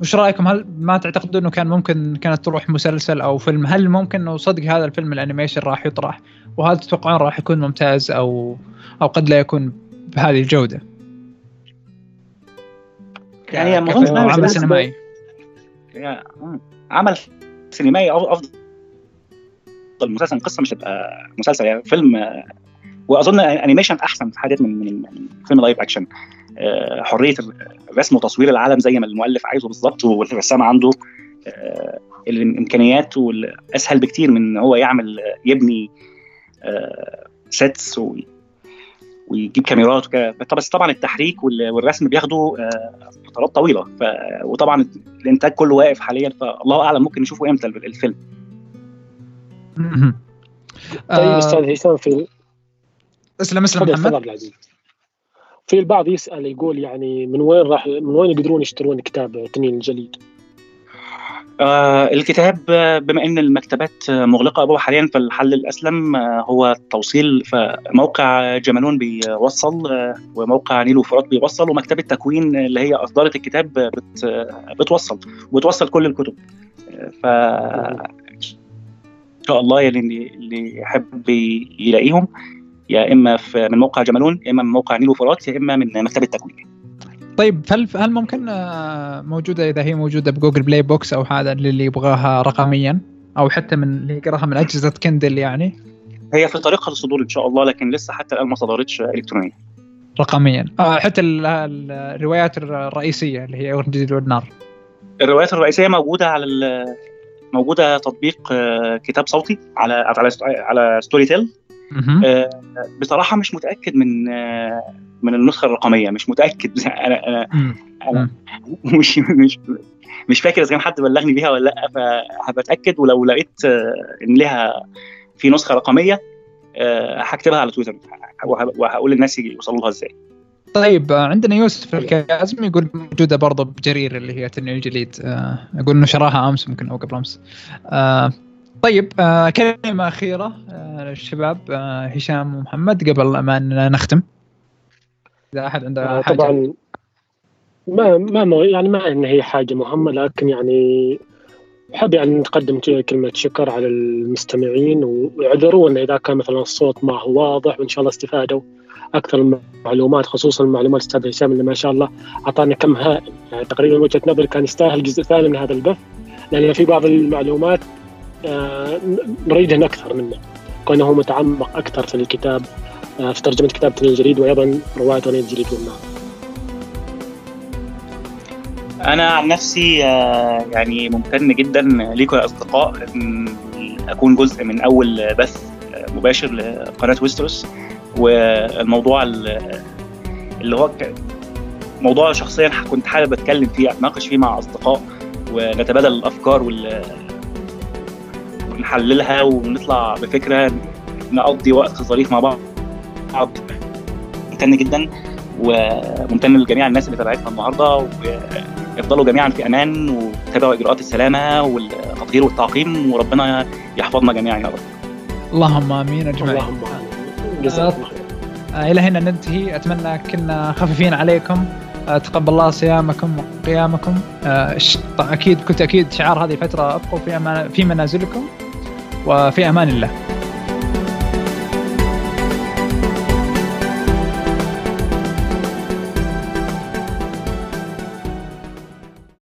وش رأيكم؟ هل ما تعتقدوا إنه كان ممكن كانت تروح مسلسل أو فيلم؟ هل ممكن إنه صدق هذا الفيلم ال animation راح يطرح؟ وهل تتوقعون راح يكون ممتاز أو أو قد لا يكون بهذه الجودة؟ يعني ما عمل سينمائي. عمل سينمائي أفضل مسلسل قصة مش هتبقى مسلسل يعني فيلم وأظن animation أحسن في حاجات من من فيلم live action حرية الرسم وتصوير العالم زي ما المؤلف عايزه بالظبط والرسام عنده آه، الإمكانيات والأسهل بكتير من إن هو يعمل يبني sets آه، ويجيب كاميرات بس طبعا التحريك والرسم بياخدوا آه، فترات طويلة. ف... وطبعا الإنتاج كله واقف حاليا فالله أعلم ممكن نشوفه إمتى الفيلم. طيب أستاذ هشام في أسلم أسلم محمد. في البعض يسأل يقول يعني من وين راح من وين يقدرون يشترون كتاب تنين الجليد؟ آه الكتاب بما إن المكتبات مغلقة ابوها حاليا فالحل الأسلم آه هو التوصيل فموقع جمالون بيوصل آه وموقع نيلو فرات بيوصل ومكتبة تكوين اللي هي اصدرت الكتاب بت بتوصل وبتوصل كل الكتب. آه، فإن شاء الله يعني اللي يحب يلاقيهم يا إما في من موقع جمالون يا إما من موقع نيل وفرات يا إما من مكتبة تكوين. طيب هل هل ممكن آه، موجودة إذا هي موجودة ب Google Play Books أو هذا اللي يبغاها رقميا؟ أو حتى من اللي يقرأها من أجهزة Kindle يعني؟ هي في طريقها للصدور إن شاء الله لكن لسه حتى الآن ما صدرتش الكترونيا. رقميا. آه حتى الروايات الرئيسية اللي هي جليد والنار الروايات الرئيسية موجودة على موجودة تطبيق آه، كتاب صوتي على على على ستوري تيل آه، بصراحة مش متأكد من آه، من النسخة الرقمية مش متأكد. (laughs) أنا أنا أنا مش مش مش فاكر إذا كان حد بلغني بيها ولا لأ فهبتأكد. ولو لقيت إن لها في نسخة رقمية هكتبها على تويتر وهقول للناس يوصلوا لها إزاي. طيب عندنا يوسف الكازم يقول موجودة برضه بجرير اللي هي تنين الجليد يقول إنه شراها أمس ممكن أو قبل أمس. طيب آه كلمة أخيرة آه للشباب آه هشام ومحمد قبل ما نختم. إذا أحد عنده آه حاجة. طبعا ما ما يعني ما إن هي حاجة مهمة لكن يعني حاب يعني نقدم كلمة شكر على المستمعين ويعذرونا إذا كان مثلا الصوت ما هو واضح وإن شاء الله استفادوا. أكثر المعلومات خصوصا معلومات الأستاذ هشام اللي ما شاء الله أعطانا كم هائل يعني تقريبا وجهة نظري كان يستاهل جزء ثاني من هذا البث لأن في بعض المعلومات آه، نريدهن أكثر منه كونه متعمق أكثر في الكتاب آه، في ترجمة كتاب تنين الجليد وأيضا رواية تنين الجليد والنار. أنا عن نفسي آه، يعني ممتن جدا ليكم يا اصدقاء أكون جزء من أول بث مباشر لقناة ويستروس والموضوع اللي هو موضوع شخصيا كنت حابب أتكلم فيه أتناقش فيه مع أصدقاء ونتبادل الأفكار ونحللها ونطلع بفكرة نقضي وقت ظريف مع بعض ممتن جدا وممتن لجميع الناس اللي تابعتنا النهارده ويفضلوا جميعا في أمان وتابعوا إجراءات السلامة والتطهير والتعقيم وربنا يحفظنا جميعا يا رب. اللهم آمين أجمعين. اللهم آمين. جزاك الله خير. إلى هنا ننتهي. أتمنى كنا خفيفين عليكم. آه، تقبل الله صيامكم وقيامكم. آه، أكيد كنت أكيد شعار هذه الفترة أبقوا في في منازلكم وفي أمان الله.